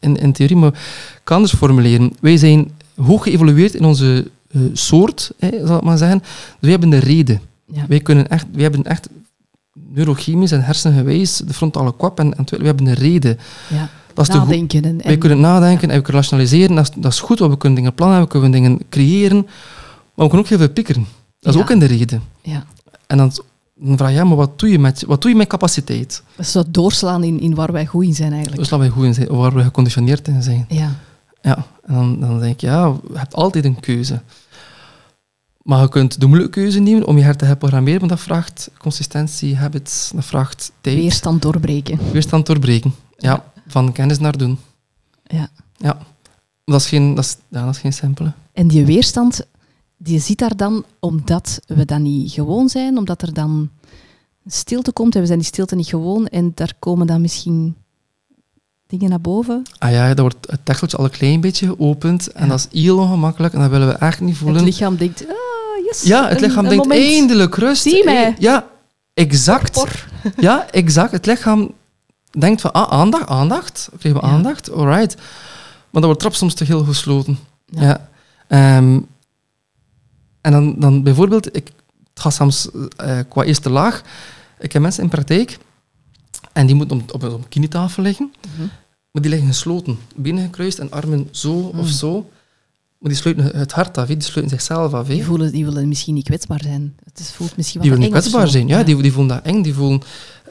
in, in theorie, maar ik kan anders formuleren. Wij zijn hoog geëvolueerd in onze eh, soort, hè, zal ik maar zeggen. Dus wij hebben de reden. Ja. Wij, kunnen echt, wij hebben echt neurochemisch en hersengewijs de frontale kwap en, en we hebben een reden. ja. Dat is Nadenken. En, wij en- kunnen nadenken en we kunnen rationaliseren. Dat is, dat is goed, want we kunnen dingen plannen, we kunnen dingen creëren. Maar we kunnen ook heel veel pikkeren. Dat is Ja. ook in de reden. ja. En dan, dan vraag je, ja, maar wat doe je met, wat doe je met capaciteit? Dat is zo doorslaan in, in waar wij goed in zijn eigenlijk. Laten we goed in zijn, waar we geconditioneerd in zijn. Ja. Ja, en dan, dan denk ik, ja, je hebt altijd een keuze. Maar je kunt de moeilijke keuze nemen om je hart te herprogrammeren, want dat vraagt consistentie, habits, dat vraagt tijd. Weerstand doorbreken. Weerstand doorbreken. Ja, van kennis naar doen. Ja. Ja. Dat is geen, dat is, ja, dat is geen simpele. En die weerstand, die zit daar dan omdat we dat niet gewoon zijn, omdat er dan stilte komt en we zijn die stilte niet gewoon en daar komen dan misschien dingen naar boven. Ah ja, dat wordt het tekseltje al een klein beetje geopend en Ja. dat is heel ongemakkelijk en dat willen we echt niet voelen. Het lichaam denkt, ah, ja, het lichaam een denkt eindelijk rust. Zie mij. Eh, Ja, exact. Por. Ja, exact. Het lichaam denkt van, ah, aandacht, aandacht. Krijgen we Ja. aandacht? Alright. Maar dat wordt trap soms te heel gesloten. Ja. Ja. Ehm, en dan, dan bijvoorbeeld, ik, het gaat soms eh, qua eerste laag. Ik heb mensen in praktijk en die moeten op, op, op een kinietafel liggen, Mhm. maar die liggen gesloten. Benen gekruist en armen zo Mm. of zo. Maar die sluiten het hart af, die sluiten zichzelf af. Die, voelen, die willen misschien niet kwetsbaar zijn. Het is, voelt misschien Die wat willen niet kwetsbaar zijn. Ja, Die, die voelen dat eng. Die voelen,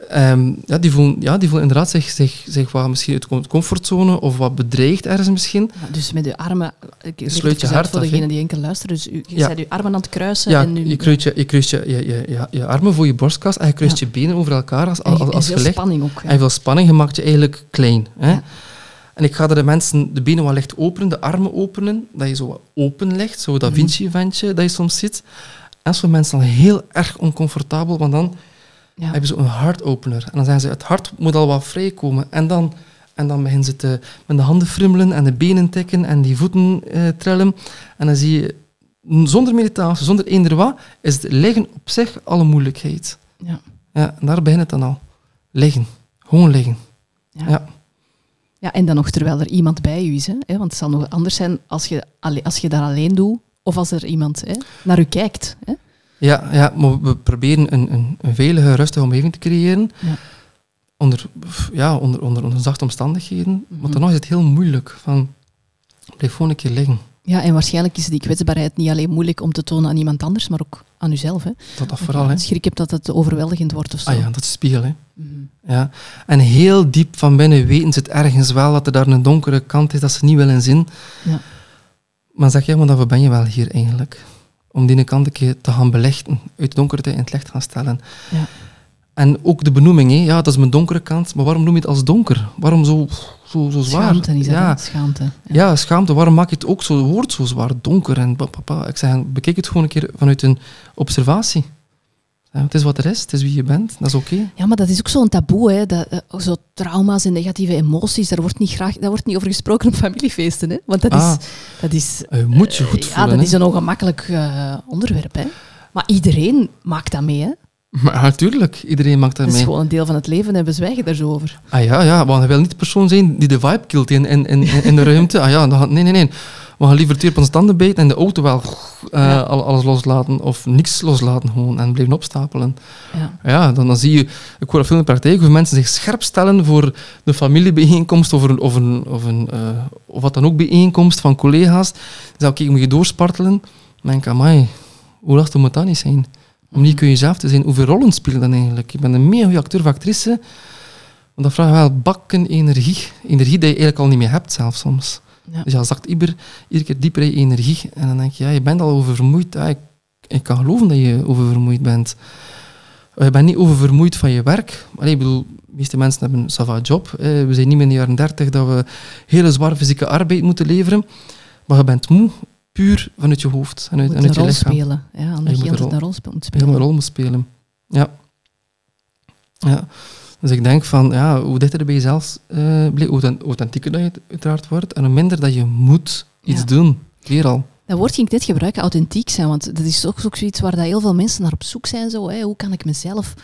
ehm, ja, die voelen, ja, die voelen inderdaad zich, zich, zich wat misschien uit de comfortzone of wat bedreigd ergens misschien. Ja, dus met je armen... Ik leg Sluit je hart voor af, degene hè. die enkel luisteren. Dus u, je Ja. zet je armen aan het kruisen. Ja, en nu, je kruist je, je, kruist je, je, je, je, je armen voor je borstkast en je kruist je benen over elkaar als, en, als, en als veel je ligt. spanning ook. En veel spanning, je maakt je eigenlijk klein. Hè? En ik ga er de mensen de benen wat licht openen, de armen openen, dat je zo wat open ligt, zo dat Mhm. Vinci-ventje dat je soms ziet. En sommige mensen dan heel erg oncomfortabel, want dan Ja. hebben ze een hartopener. En dan zeggen ze, het hart moet al wat vrijkomen. En dan, en dan beginnen ze te, met de handen frimmelen en de benen tikken en die voeten eh, trillen. En dan zie je, zonder meditatie, zonder eender wat, is het liggen op zich al een moeilijkheid. Ja. Ja, en daar begint het dan al. Liggen. Gewoon liggen. Ja. Ja. Ja, en dan nog terwijl er iemand bij u is. Hè? Want het zal nog anders zijn als je, als je dat alleen doet of als er iemand hè, naar u kijkt. Hè? Ja, ja, maar we proberen een, een, een veilige, rustige omgeving te creëren. Ja. Onder, ja, onder, onder, onder zachte omstandigheden. Mhm. Maar dan nog is het heel moeilijk. Van, blijf gewoon een keer liggen. Ja, en waarschijnlijk is die kwetsbaarheid niet alleen moeilijk om te tonen aan iemand anders, maar ook aan uzelf. Hè? Dat, dat vooral, hè. schrik hebt dat het overweldigend wordt of zo. Ah ja, dat is spiegel, hè. Mhm. Ja. En heel diep van binnen weten ze het ergens wel dat er daar een donkere kant is dat ze niet willen zien. Ja. Maar zeg jij, maar daarvoor ben je wel hier eigenlijk. Om die kant een keer te gaan belichten, uit de donkerte in het licht gaan stellen. Ja. En ook de benoeming, hè. ja, dat is mijn donkere kant, maar waarom noem je het als donker? Waarom zo, zo, zo zwaar? Schaamte dat, ja. Schaamte. Ja. Ja, schaamte. Waarom maak je het ook zo, woord zo zwaar, donker en papa? Ik zeg, bekijk het gewoon een keer vanuit een observatie. Ja, het is wat er is, het is wie je bent, dat is oké. Ja, maar dat is ook zo'n taboe. Hè? Dat, eh, zo trauma's en negatieve emoties, daar wordt niet, graag, daar wordt niet over gesproken op familiefeesten. Hè? Want dat Ah. is... Dat is Eh, Je moet je goed ja, voelen. dat hè. is een ongemakkelijk eh, onderwerp. Hè? Maar iedereen maakt dat mee. Hè? Maar natuurlijk, iedereen maakt dat Dat is gewoon een deel van het leven en we zwijgen daar zo over. Ah ja, ja, want hij wil niet de persoon zijn die de vibe killt in, in, in, in de ruimte. Ah ja, dan nee, nee, nee. We gaan liever twee op onze tanden bijten en de auto wel eh, Ja. alles loslaten of niks loslaten gewoon en blijven opstapelen. Ja. Ja, dan, dan zie je, ik hoor dat veel in de praktijk, hoe mensen zich scherp stellen voor de familiebijeenkomst of, een, of, een, of, een, eh, of wat dan ook bijeenkomst van collega's. Dan ik, moet je doorspartelen. Dan denk ik, amai, hoe lastig moet dat niet zijn? Om niet kun je zelf te zijn. Hoeveel rollen speel je dan eigenlijk? Je bent een mega goede acteur of actrice, want dat vraagt wel bakken energie. Energie die je eigenlijk al niet meer hebt zelf soms. Ja. Dus je zakt ieder, iedere keer dieper in energie. En dan denk je, ja, je bent al oververmoeid. Ja, ik, ik kan geloven dat je oververmoeid bent. Je bent niet oververmoeid van je werk. Allee, ik bedoel, de meeste mensen hebben een sava job. Eh, We zijn niet meer in de jaren dertig dat we hele zware fysieke arbeid moeten leveren. Maar je bent moe, puur vanuit je hoofd en Je uit, een uit je lichaam. spelen. Ja, omdat moet je een rol- moet Je spelen. moet een rol moet spelen. Ja. ja. Dus ik denk van, ja, hoe dichter er bij jezelf uh, hoe authentieker dat je uiteraard wordt, en hoe minder dat je moet iets Ja. doen. Weer al. Dat woord ging ik net gebruiken, authentiek zijn, want dat is toch ook zoiets waar dat heel veel mensen naar op zoek zijn. Zo, hè? Hoe kan ik mezelf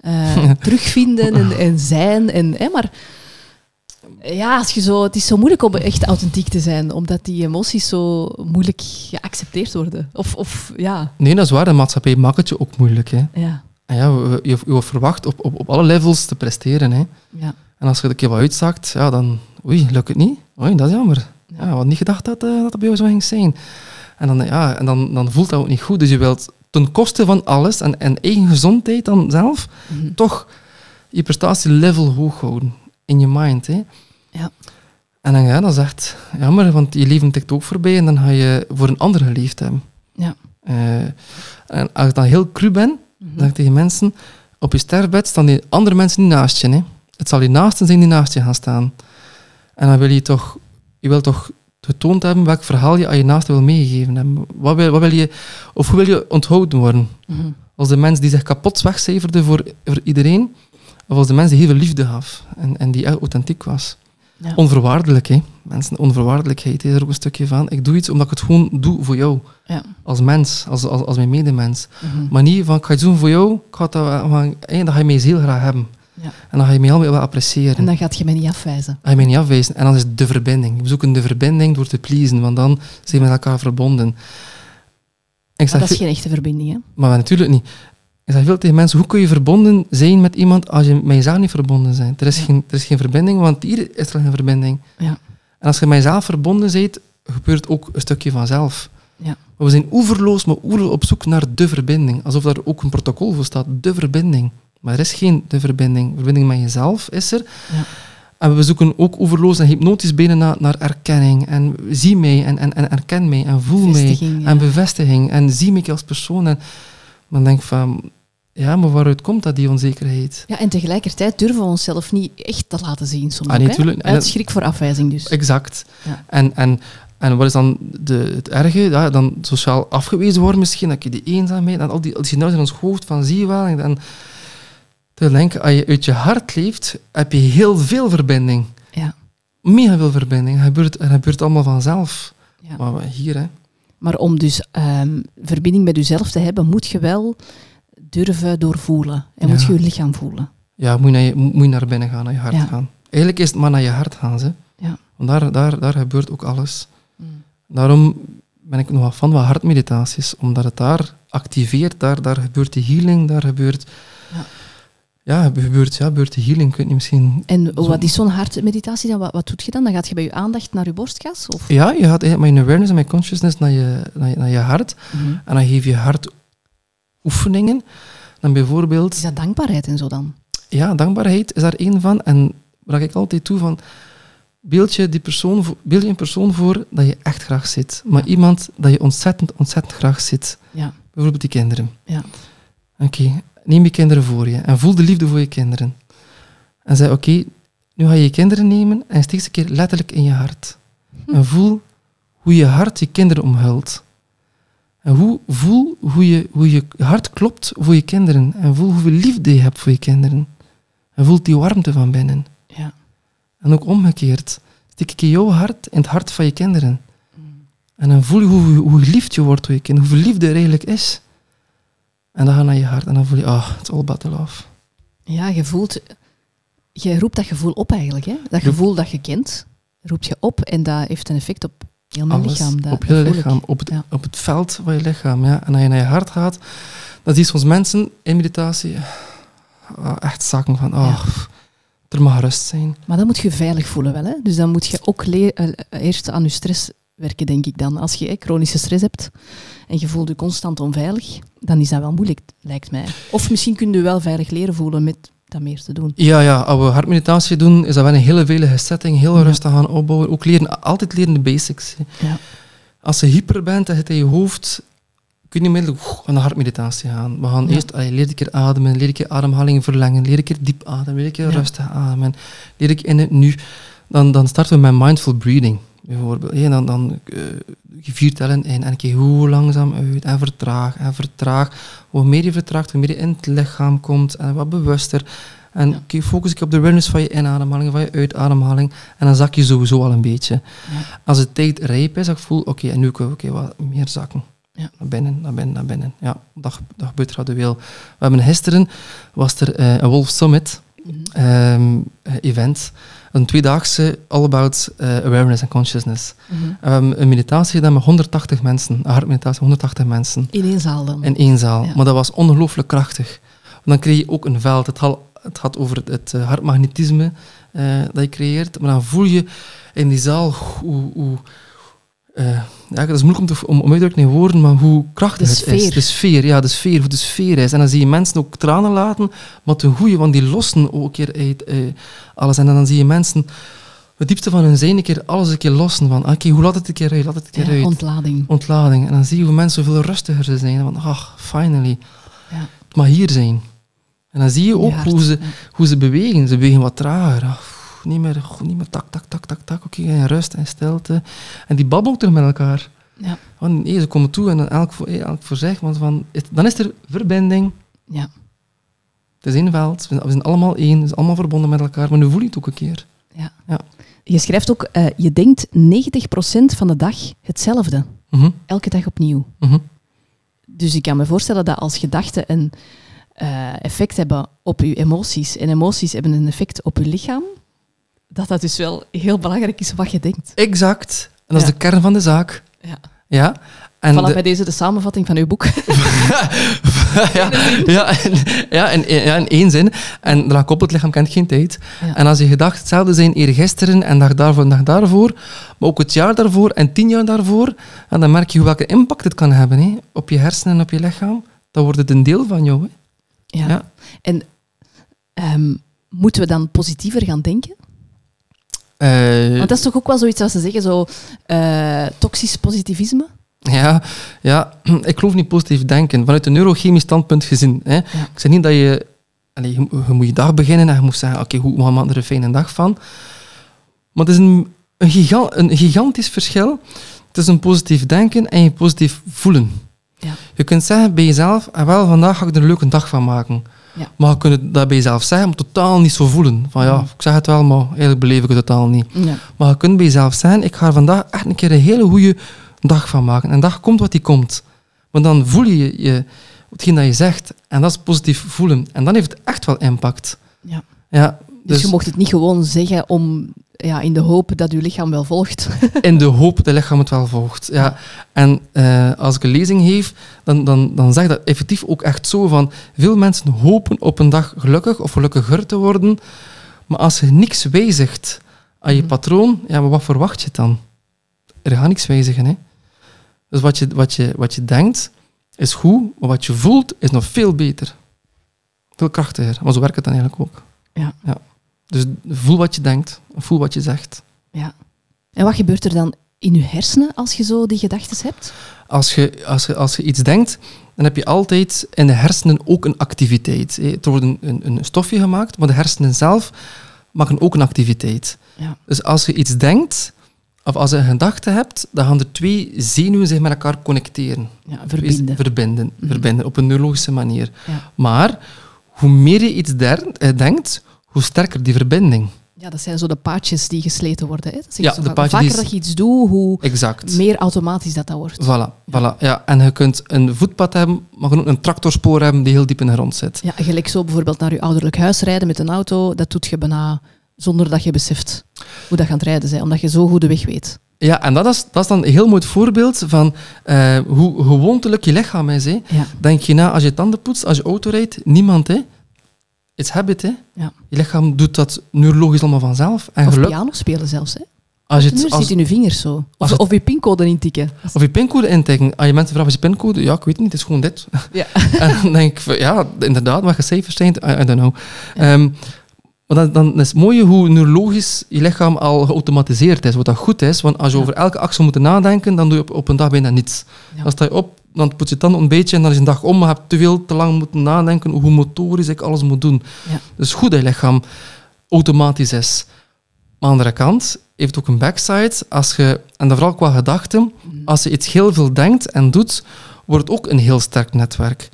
eh, terugvinden en, en zijn? En, hè? Maar ja, als je zo, het is zo moeilijk om echt authentiek te zijn, omdat die emoties zo moeilijk geaccepteerd worden. Of, of ja. Nee, dat is waar. De maatschappij maakt het je ook moeilijk. Hè. Ja. En ja, je, wordt verwacht op, op, op alle levels te presteren. Hè. Ja. En als je er een keer wat uitzakt, ja, dan... Oei, lukt het niet. Oei, dat is jammer. Ja, we had niet gedacht dat, uh, dat het bij jou zo ging zijn. En, dan, ja, en dan, dan voelt dat ook niet goed. Dus je wilt ten koste van alles en, en eigen gezondheid dan zelf Mhm. toch je prestatielevel hoog houden. In je mind. Hè. Ja. En dan, ja, dat is echt jammer, want je leven tikt ook voorbij en dan ga je voor een ander geleefd hebben. Ja. Eh, en als ik dan heel cru ben, Mhm. dan zeg ik tegen mensen, op je sterfbed staan die andere mensen niet naast je. Hè. Het zal je naasten zijn die naast je gaan staan. En dan wil je toch, je wil toch getoond hebben welk verhaal je aan je naaste wil meegeven hebben. Wat wil, wat wil je, of hoe wil je onthouden worden? Mhm. Als de mens die zich kapot wegcijferde voor, voor iedereen, of als de mens die heel veel liefde gaf en, en die echt authentiek was. Ja. Onvoorwaardelijk, hè. Mensen, onvoorwaardelijkheid is er ook een stukje van. Ik doe iets omdat ik het gewoon doe voor jou. Ja. Als mens, als, als, als mijn medemens. Mhm. Maar niet van, ik ga doen voor jou, ik ga dat, wel- van, hey, dan ga je mij heel graag hebben. Ja. En dan ga je mij heel wel appreciëren. En dan gaat je mij niet afwijzen. ga je mij niet afwijzen. En dan is het de verbinding. We zoeken de verbinding door te pleasen, want dan zijn we met elkaar verbonden. Ik Maar zeg dat is geen echte verbinding, hè? maar natuurlijk niet. Ik zeg veel tegen mensen, hoe kun je verbonden zijn met iemand als je met jezelf niet verbonden bent? Er is, Ja. geen, er is geen verbinding, want hier is er geen verbinding. Ja. En als je met jezelf verbonden bent, gebeurt ook een stukje vanzelf. Ja. Maar we zijn oeverloos, maar oeverloos op zoek naar de verbinding. Alsof daar ook een protocol voor staat, de verbinding. Maar er is geen de verbinding. Verbinding met jezelf is er. Ja. En we zoeken ook oeverloos en hypnotisch binnen naar, naar erkenning. En zie mij en, en, en erken mij en voel mij. En bevestiging. En zie mij als persoon. En dan denk ik van, ja, maar waaruit komt dat, die onzekerheid? Ja, en tegelijkertijd durven we onszelf niet echt te laten zien soms Ah, nee, Uit schrik voor afwijzing dus. Exact. Ja. En, en, en wat is dan de, het erge? Ja, dan sociaal afgewezen worden misschien, dat je die eenzaamheid en al die, al die scenario's in ons hoofd van zie je wel. En, en te denken, als je uit je hart leeft, heb je heel veel verbinding. Ja. Mega veel verbinding. Het gebeurt, het gebeurt allemaal vanzelf. Ja. Maar hier, hè. Maar om dus ehm, verbinding met jezelf te hebben, moet je wel durven doorvoelen. En moet je je lichaam voelen. Ja, moet je, naar je, moet je naar binnen gaan, naar je hart gaan. Eigenlijk is het maar naar je hart gaan. Ze. Ja. Want daar, daar, daar gebeurt ook alles. Mm. Daarom ben ik nog wel van wat hartmeditaties, omdat het daar activeert, daar, daar gebeurt de healing, daar gebeurt... Ja. Ja, gebeurt, ja, gebeurt de healing. Ik weet niet, misschien... En Zo. wat is zo'n hartmeditatie dan? Wat, wat doe je dan? Dan gaat je bij je aandacht naar je borstkas? Of? Ja, je gaat eigenlijk met je awareness en met consciousness naar je, naar je, naar je hart. Mhm. En dan geef je hart oefeningen. Dan bijvoorbeeld... Is dat dankbaarheid en zo dan? Ja, dankbaarheid is daar één van. En waar ik altijd toe van... Beeld je, die persoon, beeld je een persoon voor dat je echt graag zit. Maar Ja. iemand dat je ontzettend, ontzettend graag zit. Ja. Bijvoorbeeld die kinderen. Ja. Oké, neem je kinderen voor je en voel de liefde voor je kinderen. En zeg, oké, nu ga je je kinderen nemen en steek ze een keer letterlijk in je hart. En voel hoe je hart je kinderen omhult. En hoe, voel hoe je, hoe je hart klopt voor je kinderen. En voel hoeveel liefde je hebt voor je kinderen. En voel die warmte van binnen. Ja. En ook omgekeerd. Steek ik jouw hart in het hart van je kinderen. En dan voel je hoe, hoe geliefd je wordt door je kinderen. Hoeveel liefde er eigenlijk is. En dan ga je naar je hart. En dan voel je, ah, it's all about the love. Ja, je voelt... Je roept dat gevoel op eigenlijk. Hè? Dat gevoel dat je kent, roept je op. En dat heeft een effect op heel mijn Alles. lichaam. Dat, op dat ik. lichaam. Op het, Ja. op het veld van je lichaam. Ja. En als je naar je hart gaat, dan zie je soms mensen in meditatie ah, echt zakken van, ah, er mag rust zijn. Maar dan moet je veilig voelen wel. Hè? Dus dan moet je ook eh, eerst aan je stress werken, denk ik dan. Als je eh, chronische stress hebt en je voelt je constant onveilig, dan is dat wel moeilijk, lijkt mij. Of misschien kun je wel veilig leren voelen met dat meer te doen. Ja, ja, als we hartmeditatie doen, is dat wel een hele veilige setting. Heel Ja. rustig gaan opbouwen. Ook leren, altijd leren de basics. Ja. Als je hyper bent en je het in je hoofd, kun je onmiddellijk aan de hartmeditatie gaan. We gaan Ja. eerst, allee, leer een keer ademen, leer een keer ademhaling verlengen, leer een keer diep ademen, leer een keer rustig ademen, leer ik in het nu. Dan, dan starten we met mindful breathing, bijvoorbeeld. En dan, dan eh, vier tellen in en een keer hoe langzaam uit en vertraag en vertraag. Hoe meer je vertraagt, hoe meer je in het lichaam komt en wat bewuster. En Ja. focus ik op de awareness van je inademhaling, van je uitademhaling. En dan zak je sowieso al een beetje. Ja. Als de tijd rijp is, ik voel, oké, en nu kunnen we oké, wat meer zakken. Ja. Naar binnen, naar binnen, naar binnen. Ja, dat, dat gebeurt gradueel. We hebben gisteren, was er eh, een Wolf Summit Mhm. ehm, eh, event. Een tweedaagse all about eh, awareness and consciousness. We hebben een meditatie gedaan met 180 mensen. Een hartmeditatie, 180 mensen. In één zaal dan. In één zaal. Ja. Maar dat was ongelooflijk krachtig. Want dan kreeg je ook een veld. Het, had, het gaat over het, het eh, hartmagnetisme eh, dat je creëert. Maar dan voel je in die zaal hoe... hoe eh, ja, dat is moeilijk om, te, om, om uit te drukken in woorden, maar hoe krachtig De het is. De sfeer, ja, de sfeer, hoe de sfeer is. En dan zie je mensen ook tranen laten, maar ten goede, want die lossen ook een keer uit eh, alles. En dan zie je mensen het diepste van hun zijn een keer alles een keer lossen. Van, oké, hoe laat het een keer uit, laat het een keer Ja, uit ontlading. ontlading. En dan zie je hoe mensen veel rustiger ze zijn. Van, ach, finally. Ja. Het mag hier zijn. En dan zie je ook hart, hoe ze, ja. hoe ze bewegen. Ze bewegen wat trager. Ah, niet meer, niet meer tak, tak, tak, tak, tak. Oké, en rust en stilte. En die babbelen ook terug met elkaar. Ja. Want, nee, ze komen toe en dan elk voor, elk voor zich. Want van, het- dan is er verbinding. Ja. Het is één veld. We zijn- allemaal één. We zijn allemaal verbonden met elkaar. Maar nu voel je het ook een keer. Ja. Ja. Je schrijft ook, eh, je denkt 90% van de dag hetzelfde. Mhm, Elke dag opnieuw. mhm. Dus ik kan me voorstellen dat als gedachten een eh, effect hebben op je emoties en emoties hebben een effect op je lichaam, dat dat dus wel heel belangrijk is wat je denkt. Exact. En dat is Ja. de kern van de zaak. Ja. Ja. En Voilà, de- bij deze de samenvatting van uw boek. ja, ja, en, ja, in, ja, in één zin. En daarna koppelt het lichaam kent geen tijd. Ja. En als je gedacht hetzelfde zijn eergisteren en dag daarvoor en dag daarvoor, maar ook het jaar daarvoor en tien jaar daarvoor, en dan merk je welke impact het kan hebben hè, op je hersenen en op je lichaam. Dan wordt het een deel van jou. Hè. Ja. Ja. En ehm, moeten we dan positiever gaan denken? Eh, Want dat is toch ook wel zoiets als ze zeggen, zo eh, toxisch positivisme? Ja, ja, ik geloof niet positief denken. Vanuit een neurochemisch standpunt gezien. Hè. Ik zeg niet dat je... Allee, je, je moet je dag beginnen en je moet zeggen, oké, hoe maken we er een fijne dag van? Maar het is een, een, giga- een gigantisch verschil tussen positief denken en je positief voelen. Ja. Je kunt zeggen bij jezelf, ah, wel, vandaag ga ik er een leuke dag van maken. Ja. Maar je kunt dat bij jezelf zeggen, maar totaal niet zo voelen. Van ja, Mhm. ik zeg het wel, maar eigenlijk beleef ik het totaal niet. Ja. Maar je kunt bij jezelf zeggen, ik ga er vandaag echt een keer een hele goede dag van maken. En dag komt wat die komt. Want dan voel je, je hetgeen dat je zegt. En dat is positief voelen. En dan heeft het echt wel impact. Ja. Ja, Dus, dus je mocht het niet gewoon zeggen om, ja, in de hoop dat je lichaam wel volgt. in de hoop dat het lichaam het wel volgt. Ja. En eh, als ik een lezing geef, dan, dan, dan zeg ik dat effectief ook echt zo van... Veel mensen hopen op een dag gelukkig of gelukkiger te worden. Maar als je niks wijzigt aan je Mhm. patroon, ja, maar wat verwacht je dan? Er gaat niks wijzigen, hè. Dus wat je, wat, je, wat je denkt, is goed, maar wat je voelt, is nog veel beter. Veel krachtiger. Maar zo werkt het dan eigenlijk ook. Ja. ja. Dus voel wat je denkt, voel wat je zegt. Ja. En wat gebeurt er dan in je hersenen als je zo die gedachten hebt? Als je, als, je, als je iets denkt, dan heb je altijd in de hersenen ook een activiteit. Er wordt een, een, een stofje gemaakt, maar de hersenen zelf maken ook een activiteit. Ja. Dus als je iets denkt, of als je een gedachte hebt, dan gaan er twee zenuwen zich met elkaar connecteren. Ja, verbinden. Verbinden, Mhm. verbinden op een neurologische manier. Ja. Maar hoe meer je iets der- eh, denkt, hoe sterker die verbinding. ja, dat zijn zo de paadjes die gesleten worden. Hè? Dat zeggen Ja, ze de van, paadjes vaker dat je iets doet, hoe Exact. meer automatisch dat dat wordt. Voilà, voilà. Ja, en je kunt een voetpad hebben, maar je ook een tractorspoor hebben die heel diep in de grond zit. Ja, gelijk zo bijvoorbeeld naar je ouderlijk huis rijden met een auto, dat doet je bijna zonder dat je beseft hoe dat gaat rijden zijn, omdat je zo goed de weg weet. Ja, en dat is, dat is dan een heel mooi voorbeeld van eh, hoe gewoontelijk je lichaam is. Hè. Ja. Denk je na, als je tanden poetst, als je auto rijdt, niemand. Hè. It's habit. Hè. Ja. Je lichaam doet dat neurologisch allemaal vanzelf. En Of geluk, piano spelen zelfs. Hè? als je het, als, zit in je vingers zo. Of, als het- of je pincode intikken. of je pincode intikken. Als je mensen vragen, is je pincode? Ja, ik weet het niet, het is gewoon dit. Ja. en dan denk ik, van, ja, inderdaad, wat je cijfers zijn, I, I don't know. Ehm, maar dan, dan is het mooi hoe neurologisch je lichaam al geautomatiseerd is, wat dat goed is. Want als je Ja. over elke actie moet nadenken, dan doe je op, op een dag bijna niets. Ja. Dan sta je op, dan poets je tanden een beetje en dan is een dag om, maar je hebt te veel, te lang moeten nadenken hoe motorisch ik alles moet doen. Ja. Dus goed dat je lichaam automatisch is. Maar aan de andere kant heeft ook een backside. Als je, en dan vooral qua gedachten, als je iets heel veel denkt en doet, wordt het ook een heel sterk netwerk.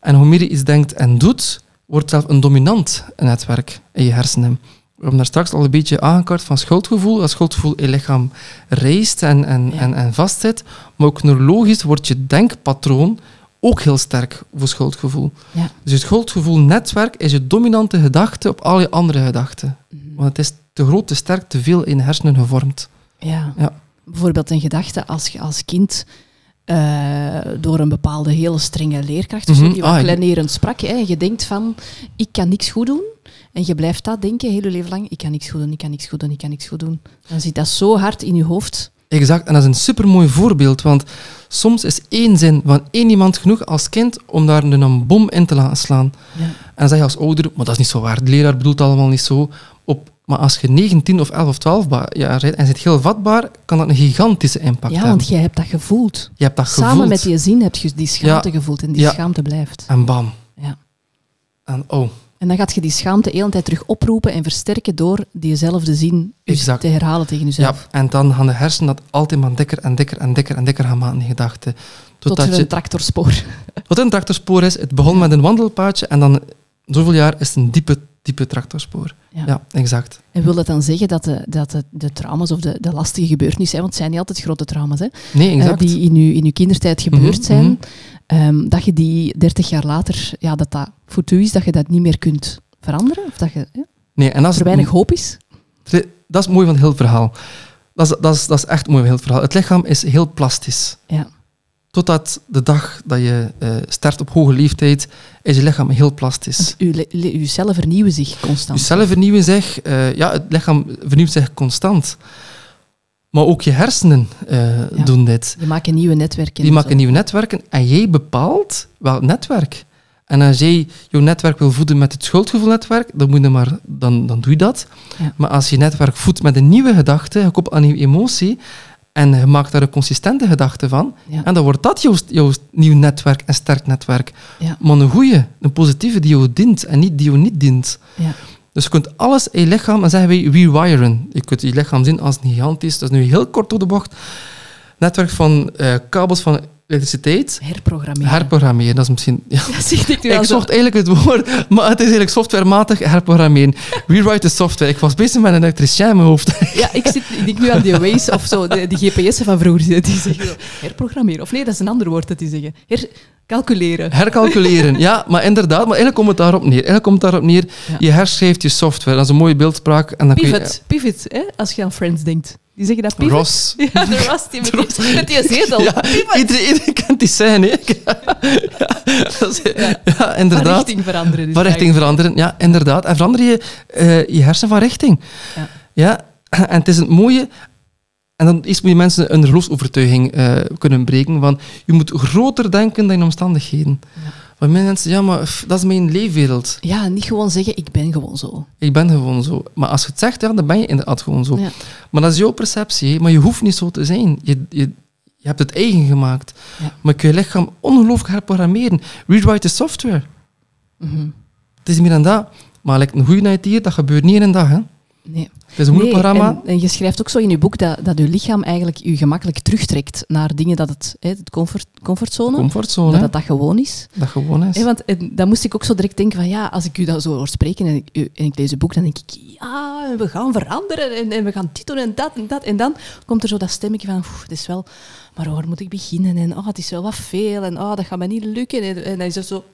En hoe meer je iets denkt en doet, wordt zelf een dominant netwerk in je hersenen. We hebben daar straks al een beetje aangekaart van schuldgevoel. Dat schuldgevoel in je lichaam reist en, en, Ja. en, en vastzit. Maar ook neurologisch wordt je denkpatroon ook heel sterk voor schuldgevoel. Ja. Dus het schuldgevoelnetwerk is je dominante gedachte op al je andere gedachten. Mhm. Want het is te groot, te sterk, te veel in de hersenen gevormd. Ja. Ja. Bijvoorbeeld een gedachte als je als kind eh, door een bepaalde hele strenge leerkracht Mhm. die wat Ah, kleinerend sprak, hè, je denkt van, ik kan niks goed doen. En je blijft dat denken heel je leven lang, ik kan niks goed doen, ik kan niks goed doen, ik kan niks goed doen. Dan zit dat zo hard in je hoofd. Exact, en dat is een supermooi voorbeeld, want soms is één zin van één iemand genoeg als kind om daar een bom in te laten slaan. Ja. En dan zeg je als ouder, maar dat is niet zo waar, de leraar bedoelt allemaal niet zo. Op, maar als je 9, 10 of 11 of 12 ba- jaar bent en zit heel vatbaar, kan dat een gigantische impact Ja, hebben. want jij hebt dat gevoeld. Je hebt dat Samen gevoeld. met die zin heb je die schaamte gevoeld en die Ja. schaamte blijft. En bam. Ja. En oh, En dan gaat je die schaamte de hele tijd terug oproepen en versterken door diezelfde zin dus Exact. te herhalen tegen ja. jezelf. En dan gaan de hersenen dat altijd maar dikker en dikker en dikker en dikker gaan maken, die gedachten. Tot Totdat je een tractorspoor. Wat een tractorspoor is, het begon met een wandelpaadje en dan zoveel jaar is het een diepe, diepe tractorspoor. Ja. Ja, exact. En wil dat dan zeggen dat de, dat de, de trauma's of de, de lastige gebeurtenissen, hè, want het zijn niet altijd grote trauma's, hè, Nee, eh, exact. die in je, in uw kindertijd gebeurd Mhm, zijn, mhm. Ehm, dat je die 30 jaar later, ja, dat dat voor u is, dat je dat niet meer kunt veranderen? Of dat je, Nee, en is, er weinig hoop is? dat is mooi van het hele verhaal. Dat is, dat, is, dat is echt mooi van heel het verhaal. Het lichaam is heel plastisch. Ja. Totdat de dag dat je eh sterft op hoge leeftijd, is je lichaam heel plastisch. Uw, uw cellen vernieuwen zich constant. Je cellen vernieuwen zich, eh, ja, het lichaam vernieuwt zich constant. Maar ook je hersenen eh, Ja. doen dit. Je maakt nieuwe netwerken. Die en maken zo. nieuwe netwerken en jij bepaalt welk netwerk. En als jij jouw netwerk wil voeden met het schuldgevoelnetwerk, dan, moet je maar, dan, dan doe je dat. Ja. Maar als je netwerk voedt met een nieuwe gedachte, gekoppeld aan je emotie, en je maakt daar een consistente gedachte van, Ja. en dan wordt dat jouw, jouw nieuw netwerk en sterk netwerk. Ja. Maar een goede, een positieve die jou dient en niet die jou niet dient. Dus je kunt alles in je lichaam, en zeggen wij rewiren. Je kunt je lichaam zien als een gigantisch, dat is nu heel kort door de bocht, netwerk van eh, kabels van elektriciteit. Herprogrammeren. Herprogrammeren, dat is misschien... Ja. Zeg ik Ik zocht eigenlijk het woord, maar het is eigenlijk softwarematig herprogrammeren. Rewrite the software. Ik was bezig met een elektricien in mijn hoofd. Ja, ik, zit, ik denk nu aan die Waze of zo, de, die GPS'en van vroeger. Die zeggen herprogrammeren. Of nee, dat is een ander woord dat die zeggen. Hercalculeren. Hercalculeren. Ja, maar inderdaad, maar eigenlijk komt het daarop neer. Eigenlijk komt het daarop neer, Ja. je herschrijft je software. Dat is een mooie beeldspraak. En dan kun je, Pivot, pivot, hè, als je aan Friends denkt. Die zeggen dat pivot. Ross. Ja, de Ross, die met, Ross. die, met die zetel. Ja, Pivot. iedereen, iedereen kent die scène, hè? Is- ja, Van inderdaad. richting veranderen. dus Van richting veranderen, ja, inderdaad. En verander je eh, je hersen van richting. Ja. Ja, en het is het mooie... En dan eerst moet je mensen een geloofsovertuiging eh, kunnen breken van je moet groter denken dan je omstandigheden. Ja. Want mensen, ja, maar dat is mijn leefwereld. Ja, niet gewoon zeggen, ik ben gewoon zo. Ik ben gewoon zo. Maar als je het zegt, ja, dan ben je inderdaad gewoon zo. Ja. Maar dat is jouw perceptie, maar je hoeft niet zo te zijn. Je, je, je hebt het eigen gemaakt. Ja. Maar kun je lichaam ongelooflijk herprogrammeren. Rewrite the software. Mhm. Het is meer dan dat. Maar een goede IT, dat gebeurt niet in een dag. Hè. Nee. Het is een moeilijk Nee, programma. En, en je schrijft ook zo in je boek dat, dat je lichaam eigenlijk je gemakkelijk terugtrekt naar dingen dat het, hè, het comfort, comfortzone, Comfortzone, dat dat, dat gewoon is. dat gewoon is. Hè, want en, dan moest ik ook zo direct denken van ja, als ik u dat zo hoor spreken en ik, u- en ik lees het boek, dan denk ik ja, we gaan veranderen en, en we gaan dit doen en dat en dat. En dan komt er zo dat stemmetje van, "Oeh, het is wel, maar waar moet ik beginnen? En oh, het is wel wat veel en oh, dat gaat me niet lukken. En, en dan is het zo...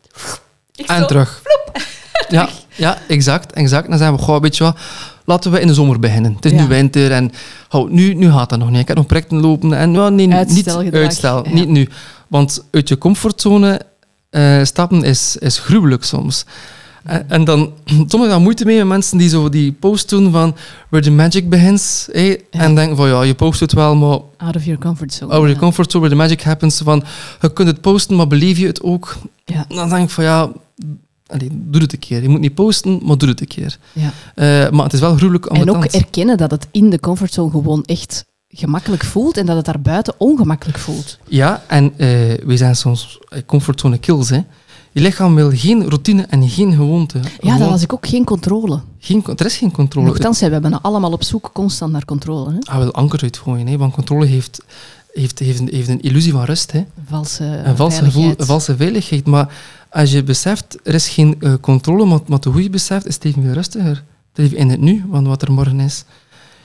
Ik En zo, terug. Ja, ja, exact, exact. Dan zeggen we, goh, weet je wat, laten we in de zomer beginnen. Het is Ja. nu winter en hou, nu, nu gaat dat nog niet. Ik heb nog projecten lopen en nee, niet uitstel, ja. niet nu. Want uit je comfortzone eh, stappen is, is gruwelijk soms. En, en dan, soms heb ik daar moeite mee met mensen die zo die post doen van where the magic begins. hé, En denken van ja, je post het wel, maar Out of your comfort zone. over ja. je comfort zone, where the magic happens. Van, je kunt het posten, maar beleef je het ook? Ja. Dan denk ik van ja, allee, doe het een keer. Je moet niet posten, maar doe het een keer. Ja. Eh, maar het is wel gruwelijk En ook erkennen dat het in de comfortzone gewoon echt gemakkelijk voelt en dat het daar buiten ongemakkelijk voelt. Ja, en eh we zijn soms eh, comfortzone kills. Hè. Je lichaam wil geen routine en geen gewoonte. Ja, dat was ik ook geen controle. geen, er is geen controle. Nochtans we bijna allemaal op zoek constant naar controle. Hè? Ah, wel anker uitgooien, hè, want controle heeft, heeft, heeft, een, heeft een illusie van rust. Hè. Een valse, Een valse gevoel, veiligheid. een valse veiligheid. Maar als je beseft, er is geen eh, controle, maar, maar hoe je beseft, is het even rustiger. Het leven in het nu, van wat er morgen is.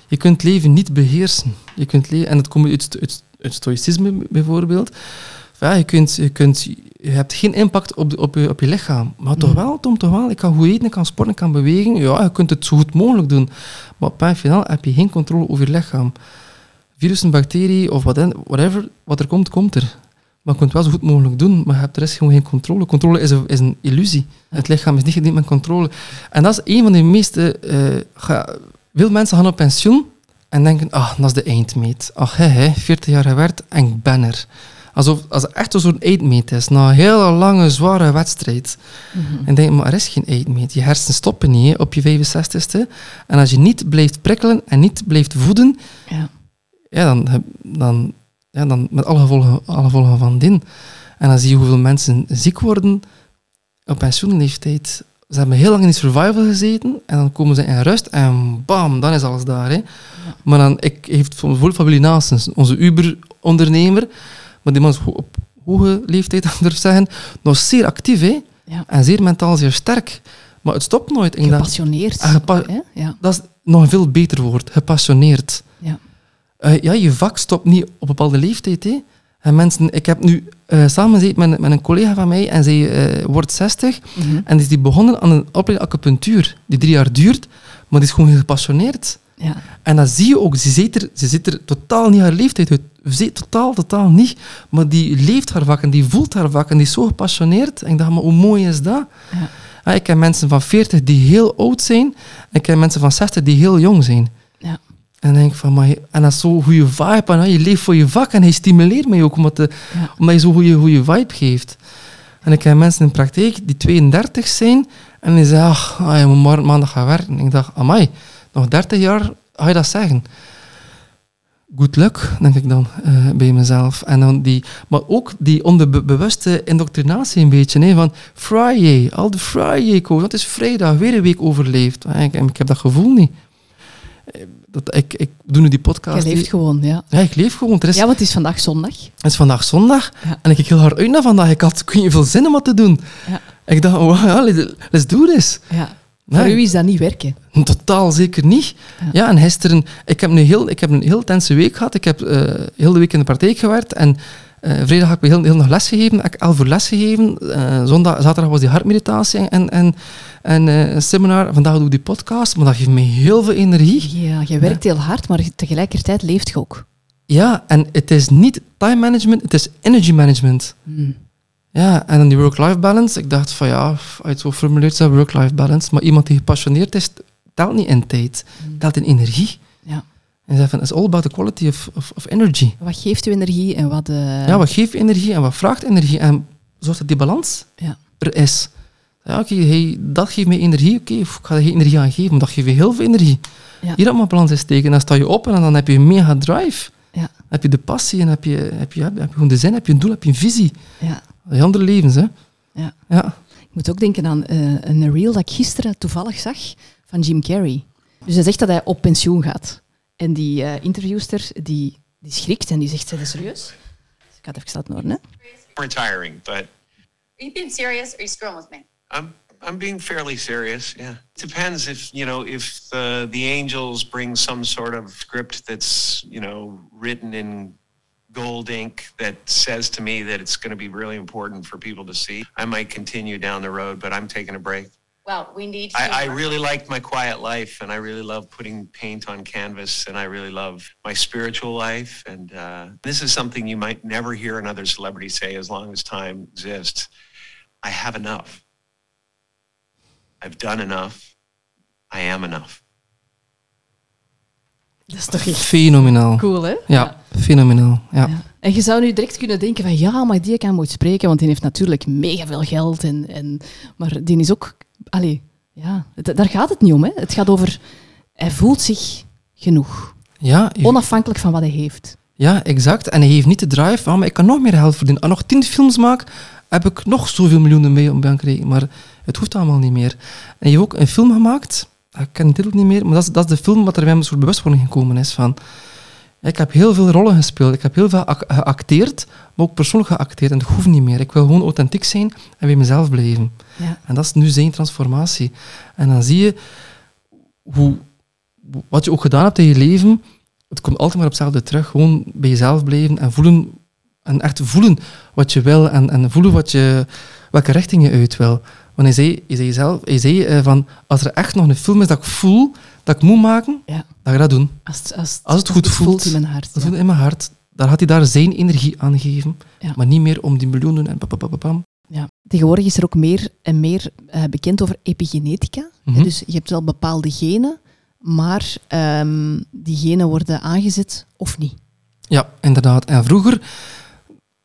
Je kunt leven niet beheersen. Je kunt leven, en dat komt uit, uit, uit stoïcisme bijvoorbeeld. Ja, je, kunt, je, kunt, je hebt geen impact op, de, op, je, op je lichaam. Maar toch Mhm. wel, Tom, toch wel. Ik kan goed eten, ik kan sporten, ik kan bewegen. Ja, je kunt het zo goed mogelijk doen. Maar op een finaal heb je geen controle over je lichaam. Virus, een bacterie of whatever, wat er komt, komt er. Maar je kunt het wel zo goed mogelijk doen, maar je hebt er is gewoon geen controle. Controle is een, is een illusie. Het lichaam is niet gediend met controle. En dat is een van de meeste... eh, ga, veel mensen gaan op pensioen en denken, ah, dat is de eindmeet. Ach, hè, hè, 40 jaar gewerkt en ik ben er. Alsof als het echt zo'n eindmeet is, na een hele lange, zware wedstrijd. Mhm. En denk, maar er is geen eindmeet. Je hersenen stoppen niet hè, op je 65ste. En als je niet blijft prikkelen en niet blijft voeden, Ja. ja, dan, dan, ja, dan met alle gevolgen, alle gevolgen van dien. En dan zie je hoeveel mensen ziek worden op pensioenleeftijd. Ze hebben heel lang in die survival gezeten en dan komen ze in rust en bam, dan is alles daar. Hè. Maar dan, ik heeft bijvoorbeeld van Willy Naasens, onze Uber-ondernemer, maar die man is ho- op hoge leeftijd, ik zeggen, nog zeer actief hè, Ja. en zeer mentaal zeer sterk. Maar het stopt nooit. Ik denk dat, Gepassioneerd. Ah, gepa-? Ja. dat is nog een veel beter woord, gepassioneerd. Ja. Eh, ja, je vak stopt niet op een bepaalde leeftijd. Hè. En mensen, ik heb nu eh samen gezeten met, met een collega van mij en zij eh, wordt 60 Mhm. en is die begonnen aan een opleiding acupunctuur die drie jaar duurt, maar die is gewoon gepassioneerd. Ja. En dat zie je ook. Ze ziet er, ze ziet er totaal niet haar leeftijd uit. Ze, totaal, totaal niet. Maar die leeft haar vak en die voelt haar vak en die is zo gepassioneerd. En ik dacht, maar hoe mooi is dat? Ja. Ah, ik ken mensen van 40 die heel oud zijn. En ik ken mensen van 60 die heel jong zijn. Ja. En denk ik van, maar en dat is zo'n goede vibe. En ah, je leeft voor je vak en hij stimuleert mij ook omdat, de, Ja. omdat je zo'n goede, goede vibe geeft. En ik ken mensen in praktijk die 32 zijn en die zeggen, ach, ah, je moet morgen maandag gaan werken. En ik dacht, amai, nog 30 jaar ga je dat zeggen. Good luck, denk ik dan eh, bij mezelf. En dan die, maar ook die onderbewuste indoctrinatie een beetje. Hè, van Friday, al de Friday code. Dat is vrijdag, weer een week overleefd. Maar Ik, ik heb dat gevoel niet. Eh, Dat, ik, ik doe nu die podcast. Je leeft die- gewoon, ja. ja, ik leef gewoon. Er is, Ja, want het is vandaag zondag. het is vandaag zondag Ja. en ik kijk heel hard uit naar vandaag. Ik had weet niet veel zin om wat te doen. Ja. Ik dacht, let's, let's do this. Ja. Nee. Voor u is dat niet werken. Totaal zeker niet. Ja. Ja, en gisteren, ik heb, nu heel, ik heb een heel tense week gehad. Ik heb eh, heel de week in de praktijk gewerkt en eh, vrijdag heb ik heel, heel nog les gegeven. Ik heb elf uur les gegeven. Eh, zondag, zaterdag was die hartmeditatie en, en, en seminar. Vandaag doe ik die podcast, maar dat geeft me heel veel energie. Ja, je werkt heel hard, maar tegelijkertijd leeft je ook. Ja, en het is niet time management, het is energy management. Hmm. Ja, en dan die work-life balance. Ik dacht van ja, als je het zo formuleert, is work-life balance. Maar iemand die gepassioneerd is, telt niet in tijd, telt in energie. Ja. En zei van, it's all about the quality of, of, of energy. Wat geeft u energie en wat... eh, Ja, wat geeft energie en wat vraagt energie? En zorgt dat die balans Ja. er is. Ja, oké, hey, dat geeft mij energie. Oké, ik ga er geen energie aan geven, maar dat geeft je heel veel energie. Ja. Hier op mijn balans is steken. Dan sta je op en dan heb je een mega drive. Ja. Dan heb je de passie en heb je, heb, je, heb je gewoon de zin, heb je een doel, heb je een visie. ja. Die andere levens, hè. Ja. Ja. Ik moet ook denken aan eh, een reel dat ik gisteren toevallig zag van Jim Carrey. Dus hij zegt dat hij op pensioen gaat. En die eh interviewster, die, die schrikt en die zegt, zijn serieus? Dus ik ga het even laten horen, hè. retiring, but Are you being serious or are you screwing with me? I'm I'm being fairly serious. Yeah, it depends if you know if the the angels bring some sort of script that's you know written in gold ink that says to me that it's going to be really important for people to see. I might continue down the road, but I'm taking a break. Well, we need I, I really liked my quiet life, and I really love putting paint on canvas, and I really love my spiritual life. And uh, this is something you might never hear another celebrity say as long as time exists. I have enough. I've done enough. I am enough. Dat is toch echt Fenomenaal. cool, hè? Ja, fenomenaal. Ja. Ja. En je zou nu direct kunnen denken van ja, maar die kan mooi spreken, want die heeft natuurlijk mega veel geld. En, en, maar die is ook... Allee, ja, daar gaat het niet om. Hè. Het gaat over... Hij voelt zich genoeg. Ja, Onafhankelijk van wat hij heeft. ja, exact. En hij heeft niet de drive van, maar ik kan nog meer geld verdienen. Als ik nog tien films maak, heb ik nog zoveel miljoenen mee om bankrekening. Maar het hoeft allemaal niet meer. En je heeft ook een film gemaakt, ik ken de titel niet meer, maar dat is, dat is de film wat er bij een soort bewustwording gekomen is van... Ik heb heel veel rollen gespeeld. Ik heb heel veel ac- geacteerd, maar ook persoonlijk geacteerd. En dat hoeft niet meer. Ik wil gewoon authentiek zijn en bij mezelf blijven. Ja. En dat is nu zijn transformatie. En dan zie je hoe, wat je ook gedaan hebt in je leven, het komt altijd maar op hetzelfde terug. Gewoon bij jezelf blijven en voelen, en echt voelen wat je wil en, en voelen wat je, welke richting je uit wil. Want hij zei, hij zei, zelf, hij zei eh, van, als er echt nog een film is dat ik voel, dat ik moet maken, Ja. dan ga ik dat doen. Als, als, Als het goed voelt. in mijn hart. Dat ja. voelt in mijn hart. Daar gaat hij daar zijn energie aan geven. Ja. Maar niet meer om die miljoenen en papapapapam. Ja. Tegenwoordig is er ook meer en meer eh, bekend over epigenetica. Mhm. Dus je hebt wel bepaalde genen, maar ehm, die genen worden aangezet of niet. Ja, inderdaad. En vroeger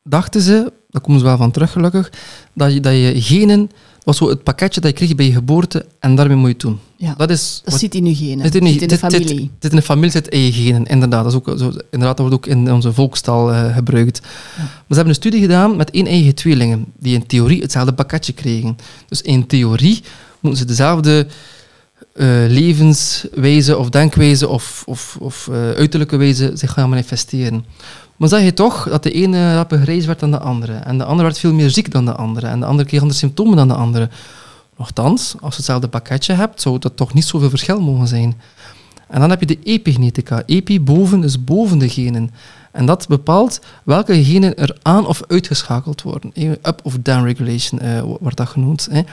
dachten ze, daar komen ze wel van terug gelukkig, dat je, dat je genen, was zo het pakketje dat je kreeg bij je geboorte en daarmee moet je het doen. Ja. Dat is... Dat wat- zit in je genen. zit in, je- zit in de dit- familie. Dit, in de familie zit in je genen, inderdaad. Dat, is ook zo, inderdaad, dat wordt ook in onze volkstaal eh, gebruikt. Maar ze hebben een studie gedaan met één eigen tweelingen, die in theorie hetzelfde pakketje kregen. Dus in theorie moeten ze dezelfde eh, levenswijze of denkwijze of, of, of eh, uiterlijke wijze zich gaan manifesteren. Maar zag je toch dat de ene rapper grijs werd dan de andere. En de andere werd veel meer ziek dan de andere. En de andere kreeg andere symptomen dan de andere. Nochtans, als je hetzelfde pakketje hebt, zou dat toch niet zoveel verschil mogen zijn. En dan heb je de epigenetica. Epi, boven, is boven de genen. En dat bepaalt welke genen er aan of uitgeschakeld worden. Eh, Up of down regulation eh, wordt dat genoemd. Hè. En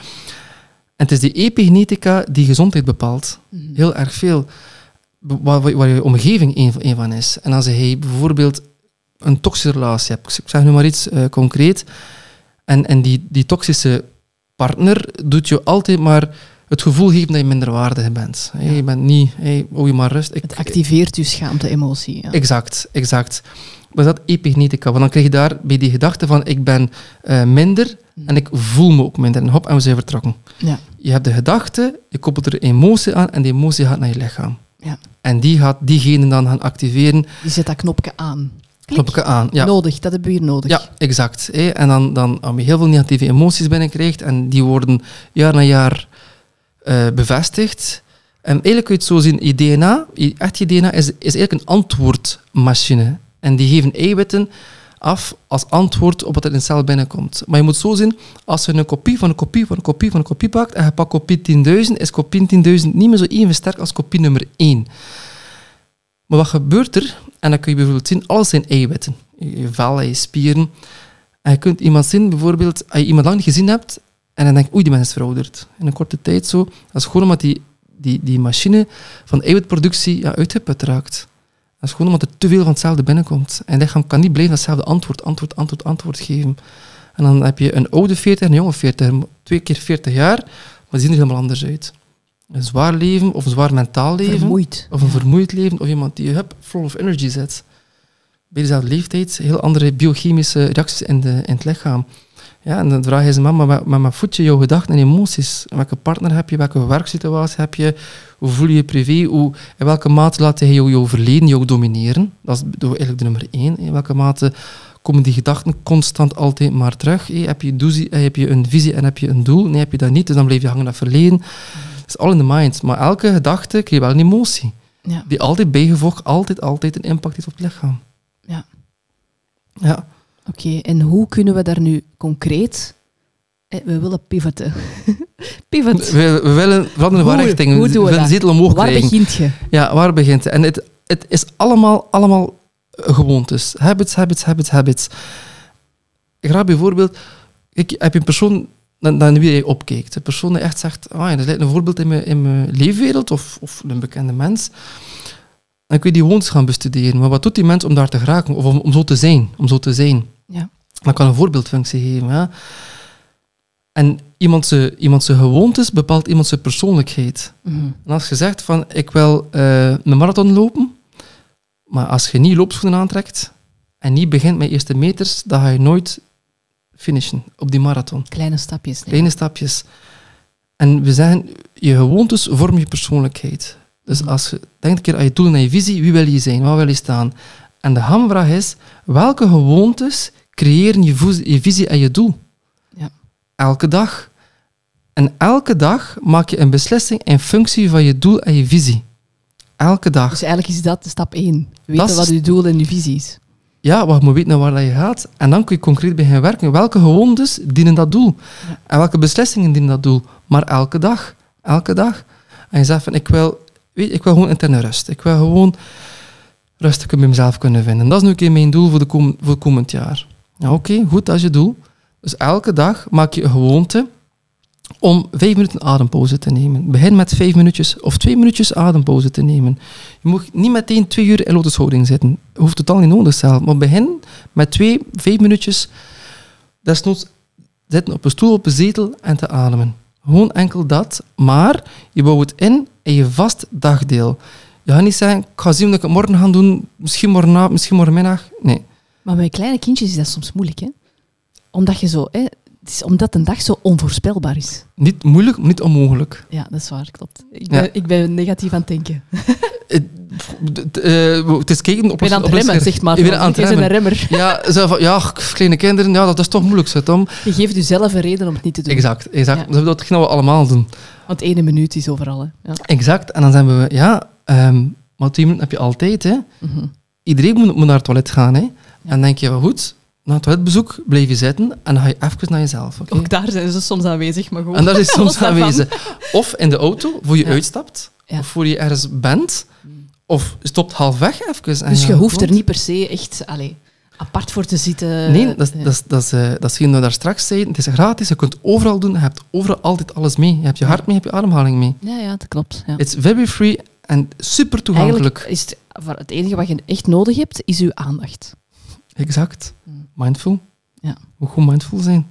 het is die epigenetica die gezondheid bepaalt. Mhm. Heel erg veel. Waar, waar- je omgeving een, van is. En als je bijvoorbeeld een toxische relatie hebt, ik zeg nu maar iets eh, concreet, en, en die, die toxische partner doet je altijd maar het gevoel geven dat je minderwaardig bent. Hè, Je bent niet, hey, hou je maar rust. Ik, Het activeert je schaamte-emotie. Ja. Exact, exact. Maar dat epigenetica, want dan krijg je daar bij die gedachte van ik ben eh, minder en ik voel me ook minder. En hop, en we zijn vertrokken. Ja. Je hebt de gedachte, je koppelt er emotie aan en die emotie gaat naar je lichaam. Ja. En die gaat diegene dan gaan activeren, Je zet dat knopje aan. Klik. aan. Ja, Nodig, dat hebben we hier nodig. ja exact. En dan, dan als je heel veel negatieve emoties binnenkrijgt en die worden jaar na jaar eh, bevestigd. En eigenlijk kun je het zo zien, je DNA, je, echt je DNA, is, is eigenlijk een antwoordmachine. En die geven eiwitten af als antwoord op wat er in de cel binnenkomt. Maar je moet zo zien, als je een kopie van een kopie van een kopie van een kopie pakt en je pakt kopie 10.000, is kopie 10.000 niet meer zo even sterk als kopie nummer 1. Maar wat gebeurt er? En dan kun je bijvoorbeeld zien, alles zijn eiwitten. Je vel je spieren. En je kunt iemand zien, bijvoorbeeld, als je iemand lang niet gezien hebt, en dan denk oei, die mens is verouderd. In een korte tijd zo. Dat is gewoon omdat die, die, die machine van eiwitproductie ja, uitgeput raakt. Dat is gewoon omdat er te veel van hetzelfde binnenkomt. En het lichaam kan niet blijven hetzelfde antwoord, antwoord, antwoord, antwoord geven. En dan heb je een oude 40 en een jonge 40. Twee keer 40 jaar, maar die zien er helemaal anders uit. Een zwaar leven of een zwaar mentaal leven. Vermoeid. Of een vermoeid leven, of iemand die hup, full of energy zit. Bij dezelfde leeftijd, heel andere biochemische reacties in, de, in het lichaam. Ja, en dan vraag je ze, mama, maar voed je jouw gedachten en emoties? Welke partner heb je? Welke werksituatie heb je? Hoe voel je je privé? Hoe, in welke mate laat je jouw, jouw verleden jou domineren? Dat is eigenlijk de nummer één. In welke mate komen die gedachten constant altijd maar terug? Heb, je doezie, eh, heb je een visie en heb je een doel? Nee, heb je dat niet, dus dan blijf je hangen aan het verleden. Het is all in the mind. Maar elke gedachte krijgt wel een emotie. Ja. Die altijd bijgevolg, altijd, altijd een impact heeft op het lichaam. Ja. Ja. Oké, en hoe kunnen we daar nu concreet... eh, We willen pivoten. Pivot. We, we willen veranderen van Hoe- richting. hoe we doen we dat? zetel omhoog Waar krijgen. begint je? Ja, waar begint het? En het, het is allemaal, allemaal eh, gewoontes. Habits, habits, habits, habits. Ik raad bijvoorbeeld... Ik heb je een persoon naar naar wie je opkijkt. Een persoon die echt zegt, ah, ja, dat lijkt een voorbeeld in mijn, in mijn leefwereld of, of een bekende mens. Dan kun je die gewoontes gaan bestuderen. Maar wat doet die mens om daar te geraken? Of om, om zo te zijn? Om zo te zijn. Ja. Dat kan een voorbeeldfunctie geven. Ja. En iemand zijn, iemand zijn gewoontes bepaalt iemand zijn persoonlijkheid. Mhm. En als je zegt van ik wil eh, een marathon lopen, maar als je niet loopschoenen aantrekt en niet begint met eerste meters, dan ga je nooit finishen op die marathon. Kleine stapjes. nee. Kleine stapjes. En we zeggen, je gewoontes vormen je persoonlijkheid. Dus Mhm. als je denkt een keer aan je doel en aan je visie, wie wil je zijn, waar wil je staan? En de hamvraag is, welke gewoontes creëren je, je visie en je doel? Ja. Elke dag. En elke dag maak je een beslissing in functie van je doel en je visie. Elke dag. Dus eigenlijk is dat stap 1. Weten wat je doel en je visie is. Ja, wat moet weten naar waar dat je gaat. En dan kun je concreet beginnen werken. Welke gewoontes dienen dat doel? Ja. En welke beslissingen dienen dat doel? Maar elke dag. Elke dag. En je zegt van, ik wil, weet, ik wil gewoon interne rust. Ik wil gewoon rustig bij mezelf kunnen vinden. Dat is nu een keer mijn doel voor, de kom, voor komend jaar. Ja, oké, goed, dat is je doel. Dus elke dag maak je een gewoonte om vijf minuten adempauze te nemen. Begin met vijf minuutjes of twee minuutjes adempauze te nemen. Je moet niet meteen twee uur in lotushouding zitten. Je hoeft totaal niet nodig zelf. Maar begin met twee, vijf minuutjes desnoods zitten op een stoel, op een zetel en te ademen. Gewoon enkel dat, maar je bouwt het in in je vast dagdeel. Je gaat niet zeggen, ik ga zien wat ik het morgen ga doen, misschien morgenavond, misschien morgenmiddag. Nee. Maar bij kleine kindjes is dat soms moeilijk, hè? Omdat je zo, hè, het is omdat een dag zo onvoorspelbaar is. Niet moeilijk, niet onmogelijk. Ja, dat is waar, klopt. Ik Ja. ben, ik ben negatief aan het denken. Eh, eh, het is kijken op Ik ben aan het remmen, zeg maar. Je bent aan het een remmer. Ja, van, ja, kleine kinderen, ja, dat is toch moeilijk, Tom. Je geeft jezelf een reden om het niet te doen. Exact, exact. Ja. Dat wat we allemaal doen. Want ene minuut is overal, hè. Ja. Exact. En dan zijn we, ja, ehm, maar heb je altijd, hè. Mhm. Iedereen moet, moet naar het toilet gaan, hè. En dan denk je, wel goed, na het toiletbezoek blijf je zitten en dan ga je even naar jezelf. Ook daar zijn ze soms aanwezig, maar gewoon. En dat is soms aanwezig. Of in de auto, voor je Ja. uitstapt, Ja. of voor je ergens bent, of je stopt halfweg even. en Dus je hoeft er niet per se echt allee, apart voor te zitten. Nee, dat is, Ja. dat is, dat is, eh, dat daar straks zeiden. Het is gratis, je kunt overal doen, je hebt overal altijd alles mee. Je hebt je hart mee, je hebt je ademhaling mee. Ja, ja, dat klopt. Ja. It's very free en super toegankelijk. Eigenlijk is het, voor het enige wat je echt nodig hebt, is uw aandacht. Exact. Mm. Mindful. Ja. Moet gewoon mindful zijn.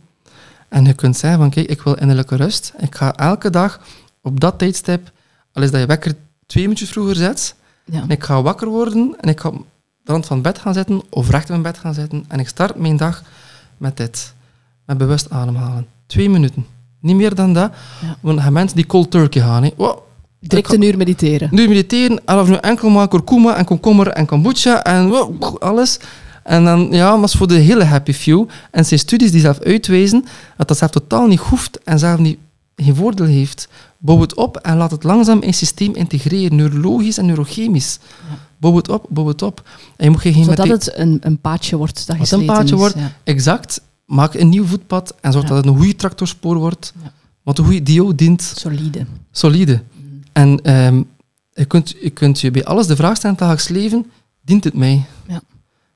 En je kunt zeggen van, kijk, ik wil innerlijke rust. Ik ga elke dag op dat tijdstip, al is dat je wekker twee minuutjes vroeger zet, Ja. en ik ga wakker worden en ik ga op de rand van bed gaan zitten of recht in mijn bed gaan zitten en ik start mijn dag met dit. Met bewust ademhalen. Twee minuten. Niet meer dan dat. Ja. Want er zijn mensen die cold turkey gaan. Hè. Wow, Direct een uur mediteren. nu mediteren, en of nu enkel maar kurkuma en komkommer en kombucha en wow, alles. En dan, ja, is voor de hele happy few. En zijn studies die zelf uitwijzen dat dat zelf totaal niet hoeft en zelf niet, geen voordeel heeft. Bouw het op en laat het langzaam in het systeem integreren, neurologisch en neurochemisch. Ja. Bouw het op, bouw het op. En je moet geen Zodat het een, een paadje wordt dat een paadje is. wordt, ja. Exact. Maak een nieuw voetpad en zorg Ja. dat het een goede tractorspoor wordt. Want een goede dio dient Solide. solide. En ehm, je, kunt, je kunt je bij alles de vraag stellen dagelijks leven, dient het mij? Ja.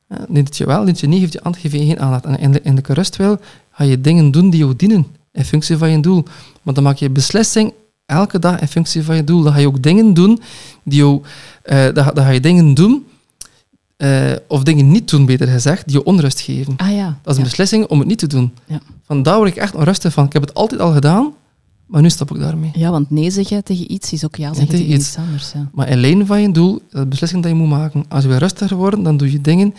Ja, dient het je wel, het je niet, geeft je geen aandacht. En in de, in de rust wel, ga je dingen doen die jou dienen, in functie van je doel. Maar dan maak je beslissing elke dag in functie van je doel. Dan ga je ook dingen doen die jou, eh, dan, ga- dan ga je dingen doen, eh, of dingen niet doen, beter gezegd, die je onrust geven. Ah ja. Dat is een ja. beslissing om het niet te doen. Ja. Van daar word ik echt onrustig van. Ik heb het altijd al gedaan, maar nu stop ik daarmee. Ja, want nee zeggen tegen iets is ook ja zeggen tegen iets. iets anders. Ja. Maar lijn van je doel, dat de beslissing dat je moet maken. Als je weer rustiger wordt, dan doe je dingen,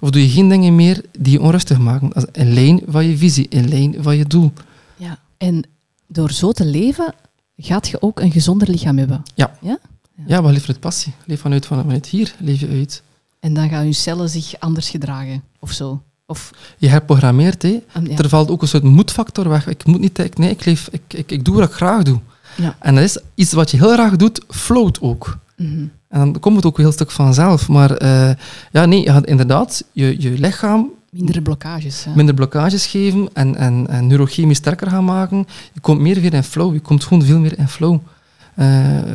of doe je geen dingen meer die je onrustig maken. Lijn van je visie, lijn van je doel. Ja. En door zo te leven, gaat je ook een gezonder lichaam hebben. Ja. Ja? Ja, maar leef vanuit passie. Leef vanuit, vanuit hier, leef je uit. En dan gaan je cellen zich anders gedragen, of zo. Of, Je herprogrammeert, hè. um, ja. Er valt ook een soort moedfactor weg. Ik moet niet, ik, nee, ik, leef, ik, ik, ik doe wat ik graag doe. Ja. En dat is iets wat je heel graag doet, float ook. Mhm. En dan komt het ook een heel stuk vanzelf. Maar eh, ja, nee, je gaat inderdaad je, je lichaam Mindere blokkages. Ja. minder blokkages geven en, en, en neurochemisch sterker gaan maken. Je komt meer weer in flow. Je komt gewoon veel meer in flow. Eh,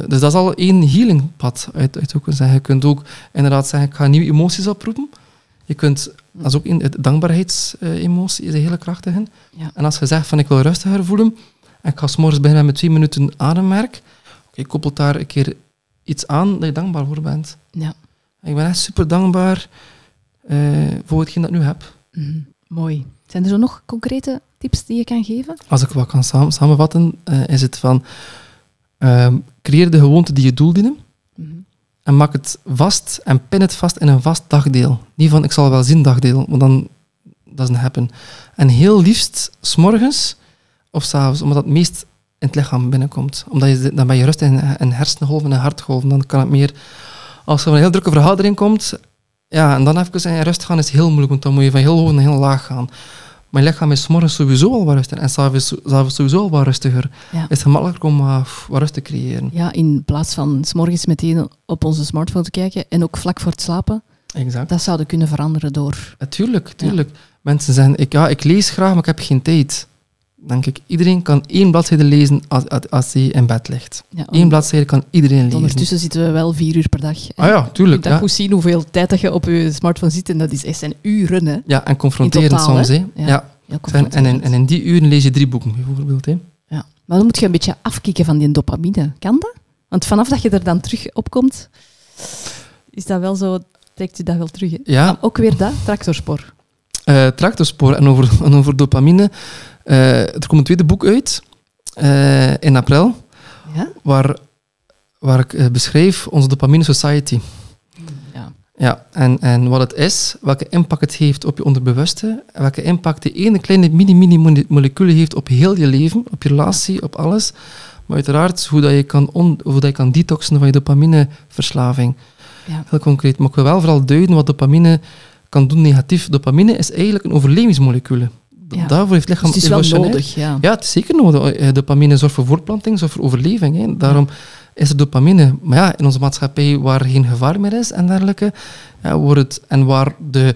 dus dat is al één healingpad uit, uit ook zeggen. Je kunt ook inderdaad zeggen, ik ga nieuwe emoties oproepen. Je kunt, dat is ook een het dankbaarheidsemotie, is een hele krachtige. Ja. En als je zegt van ik wil rustiger voelen, en ik ga s'morgens beginnen met twee minuten ademmerk, oké, koppelt daar een keer iets aan dat je dankbaar voor bent. Ja. Ik ben echt super dankbaar eh, voor hetgeen dat ik nu heb. Mhm. Mooi. Zijn er zo nog concrete tips die je kan geven? Als ik wat kan samen, samenvatten, eh, is het van ehm, creëer de gewoonte die je doel dienen. En maak het vast en pin het vast in een vast dagdeel. Niet van ik zal wel zien dagdeel, want dan dat is een happen. En heel liefst s'morgens of s'avonds, omdat het meest in het lichaam binnenkomt. Omdat je, dan ben je rustig in, in hersengolven en hartgolven. Dan kan het meer... Als er een heel drukke vergadering komt, ja, en dan even in rust gaan is heel moeilijk, want dan moet je van heel hoog naar heel laag gaan. Je lichaam is morgens sowieso al wat rustiger en s'avonds s'avonds sowieso al wat rustiger. Ja. Is het gemakkelijker om wat, wat rust te creëren. Ja, in plaats van s morgens meteen op onze smartphone te kijken en ook vlak voor het slapen, Exact. dat zouden kunnen veranderen door... Natuurlijk, tuurlijk. Mensen zeggen, ik, ja, ik lees graag, maar ik heb geen tijd. Denk ik, iedereen kan één bladzijde lezen als, als, als hij in bed ligt. Ja, Eén bladzijde kan iedereen lezen. Ondertussen zitten we wel vier uur per dag. Ah ja, Je tuurlijk. moet Ja. goed zien hoeveel tijd dat je op je smartphone zit en dat is echt zijn uren. Hè. ja, en confronterend totaal, soms. hè? Ja. En, in, en in die uren lees je drie boeken, bijvoorbeeld. Hè. Ja. Maar dan moet je een beetje afkicken van die dopamine. Kan dat? Want vanaf dat je er dan terug op komt, is dat wel zo, trekt je dat wel terug. Hè? Ja. Ah, ook weer dat, tractorspoor. Eh, tractorspoor en over, en over dopamine. Eh, er komt een tweede boek uit eh, in april, Ja? waar, waar ik eh, beschrijf onze Dopamine Society. Ja. Ja, en, en wat het is, welke impact het heeft op je onderbewuste, en welke impact die ene kleine mini-mini-molecuul heeft op heel je leven, op je relatie, op alles. Maar uiteraard hoe dat je kan, on, hoe dat je kan detoxen van je dopamineverslaving. Ja. Heel concreet. Maar ik wil wel vooral duiden wat dopamine kan doen negatief. Dopamine is eigenlijk een overlevingsmolecuul. Ja. Daarvoor heeft het lichaam Dus het is wel nodig, ja. ja, het is zeker nodig. Eh, Dopamine zorgt voor voortplanting, zorgt voor overleving. Hè. Daarom is er dopamine. Maar ja, in onze maatschappij waar geen gevaar meer is en dergelijke, ja, wordt het, en waar de,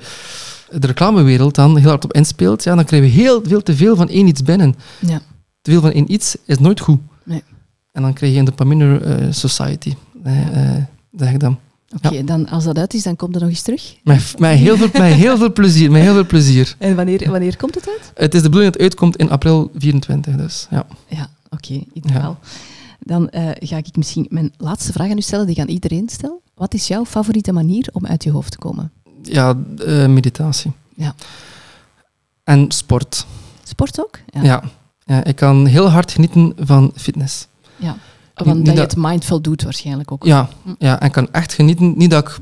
de reclamewereld dan heel hard op inspeelt, ja, dan krijgen we heel veel te veel van één iets binnen. Ja. Te veel van één iets is nooit goed. Nee. En dan krijg je een dopamine eh, society, eh, eh, zeg ik dan. Oké, dan als dat uit is, dan komt er nog eens terug. Met, met, heel veel, met heel veel plezier. Met heel veel plezier. En wanneer, wanneer komt het uit? Het is de bedoeling dat het uitkomt in april 24. Dus, ja. Ja, oké, ideaal. Dan eh, ga ik misschien mijn laatste vraag aan u stellen, die ik aan iedereen stel. Wat is jouw favoriete manier om uit je hoofd te komen? ja, eh, meditatie. Ja. En sport. Sport ook? Ja. Ja. ik kan heel hard genieten van fitness. ja. Want dat je het mindful doet waarschijnlijk ook. Ja, Hm. ja, en ik kan echt genieten. Niet dat ik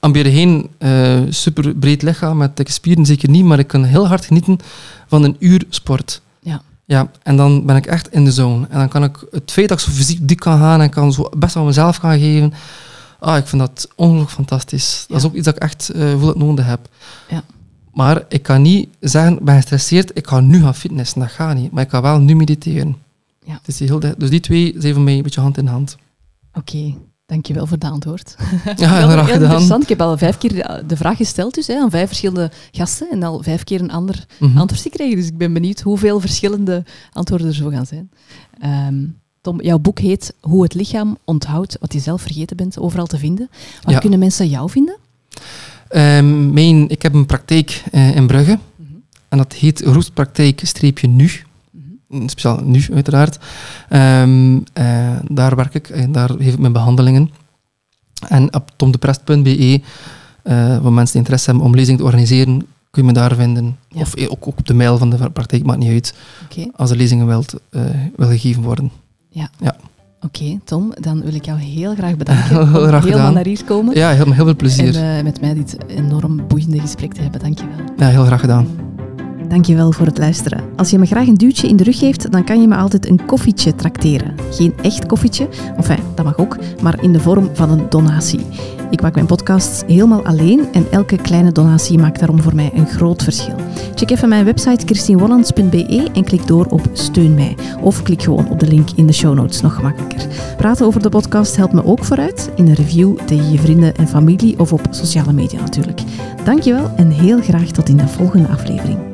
ambeer geen eh super breed lichaam met dikke spieren, zeker niet, maar ik kan heel hard genieten van een uur sport. Ja. Ja, en dan ben ik echt in de zone. En dan kan ik het feit dat ik zo fysiek diep kan gaan en kan zo best wel mezelf gaan geven. Ah, ik vind dat ongelooflijk fantastisch. Dat is ook iets dat ik echt eh, voel dat nodig heb. Ja. Maar ik kan niet zeggen, ben gestresseerd, ik ga nu gaan fitnessen. Dat gaat niet. Maar ik kan wel nu mediteren. Ja. Het is heel, dus die twee zijn voor mij een beetje hand in hand. Oké, dankjewel voor het antwoord. Ja, heel gedaan. interessant. Ik heb al vijf keer de- de vraag gesteld dus, hè, aan vijf verschillende gasten en al vijf keer een ander Mhm. antwoord gekregen. Dus ik ben benieuwd hoeveel verschillende antwoorden er zo gaan zijn. Ehm, Tom, jouw boek heet Hoe het lichaam onthoudt wat je zelf vergeten bent, overal te vinden. Waar Ja. kunnen mensen jou vinden? Ehm, mijn, ik heb een praktijk eh, in Brugge. En dat heet Roestpraktijk-nu. Speciaal nu, uiteraard. Ehm, eh, daar werk ik. En daar geef ik mijn behandelingen. En op tomdeprest.be, eh voor mensen die interesse hebben om lezingen te organiseren, kun je me daar vinden. Ja. Of ook, op de mail van de praktijk, maakt niet uit. Als er lezingen wilt, eh, wil gegeven worden. Oké, Tom, dan wil ik jou heel graag bedanken Heel om graag helemaal naar hier komen Ja, heel, heel veel plezier. en met mij dit enorm boeiende gesprek te hebben. Dankjewel. Ja, heel graag gedaan. Dankjewel voor het luisteren. Als je me graag een duwtje in de rug geeft, dan kan je me altijd een koffietje trakteren. Geen echt koffietje, enfin, dat mag ook, maar in de vorm van een donatie. Ik maak mijn podcasts helemaal alleen en elke kleine donatie maakt daarom voor mij een groot verschil. Check even mijn website christienwollands.be en klik door op Steun mij. Of klik gewoon op de link in de show notes, nog gemakkelijker. Praten over de podcast helpt me ook vooruit. In een review tegen je vrienden en familie of op sociale media natuurlijk. Dankjewel en heel graag tot in de volgende aflevering.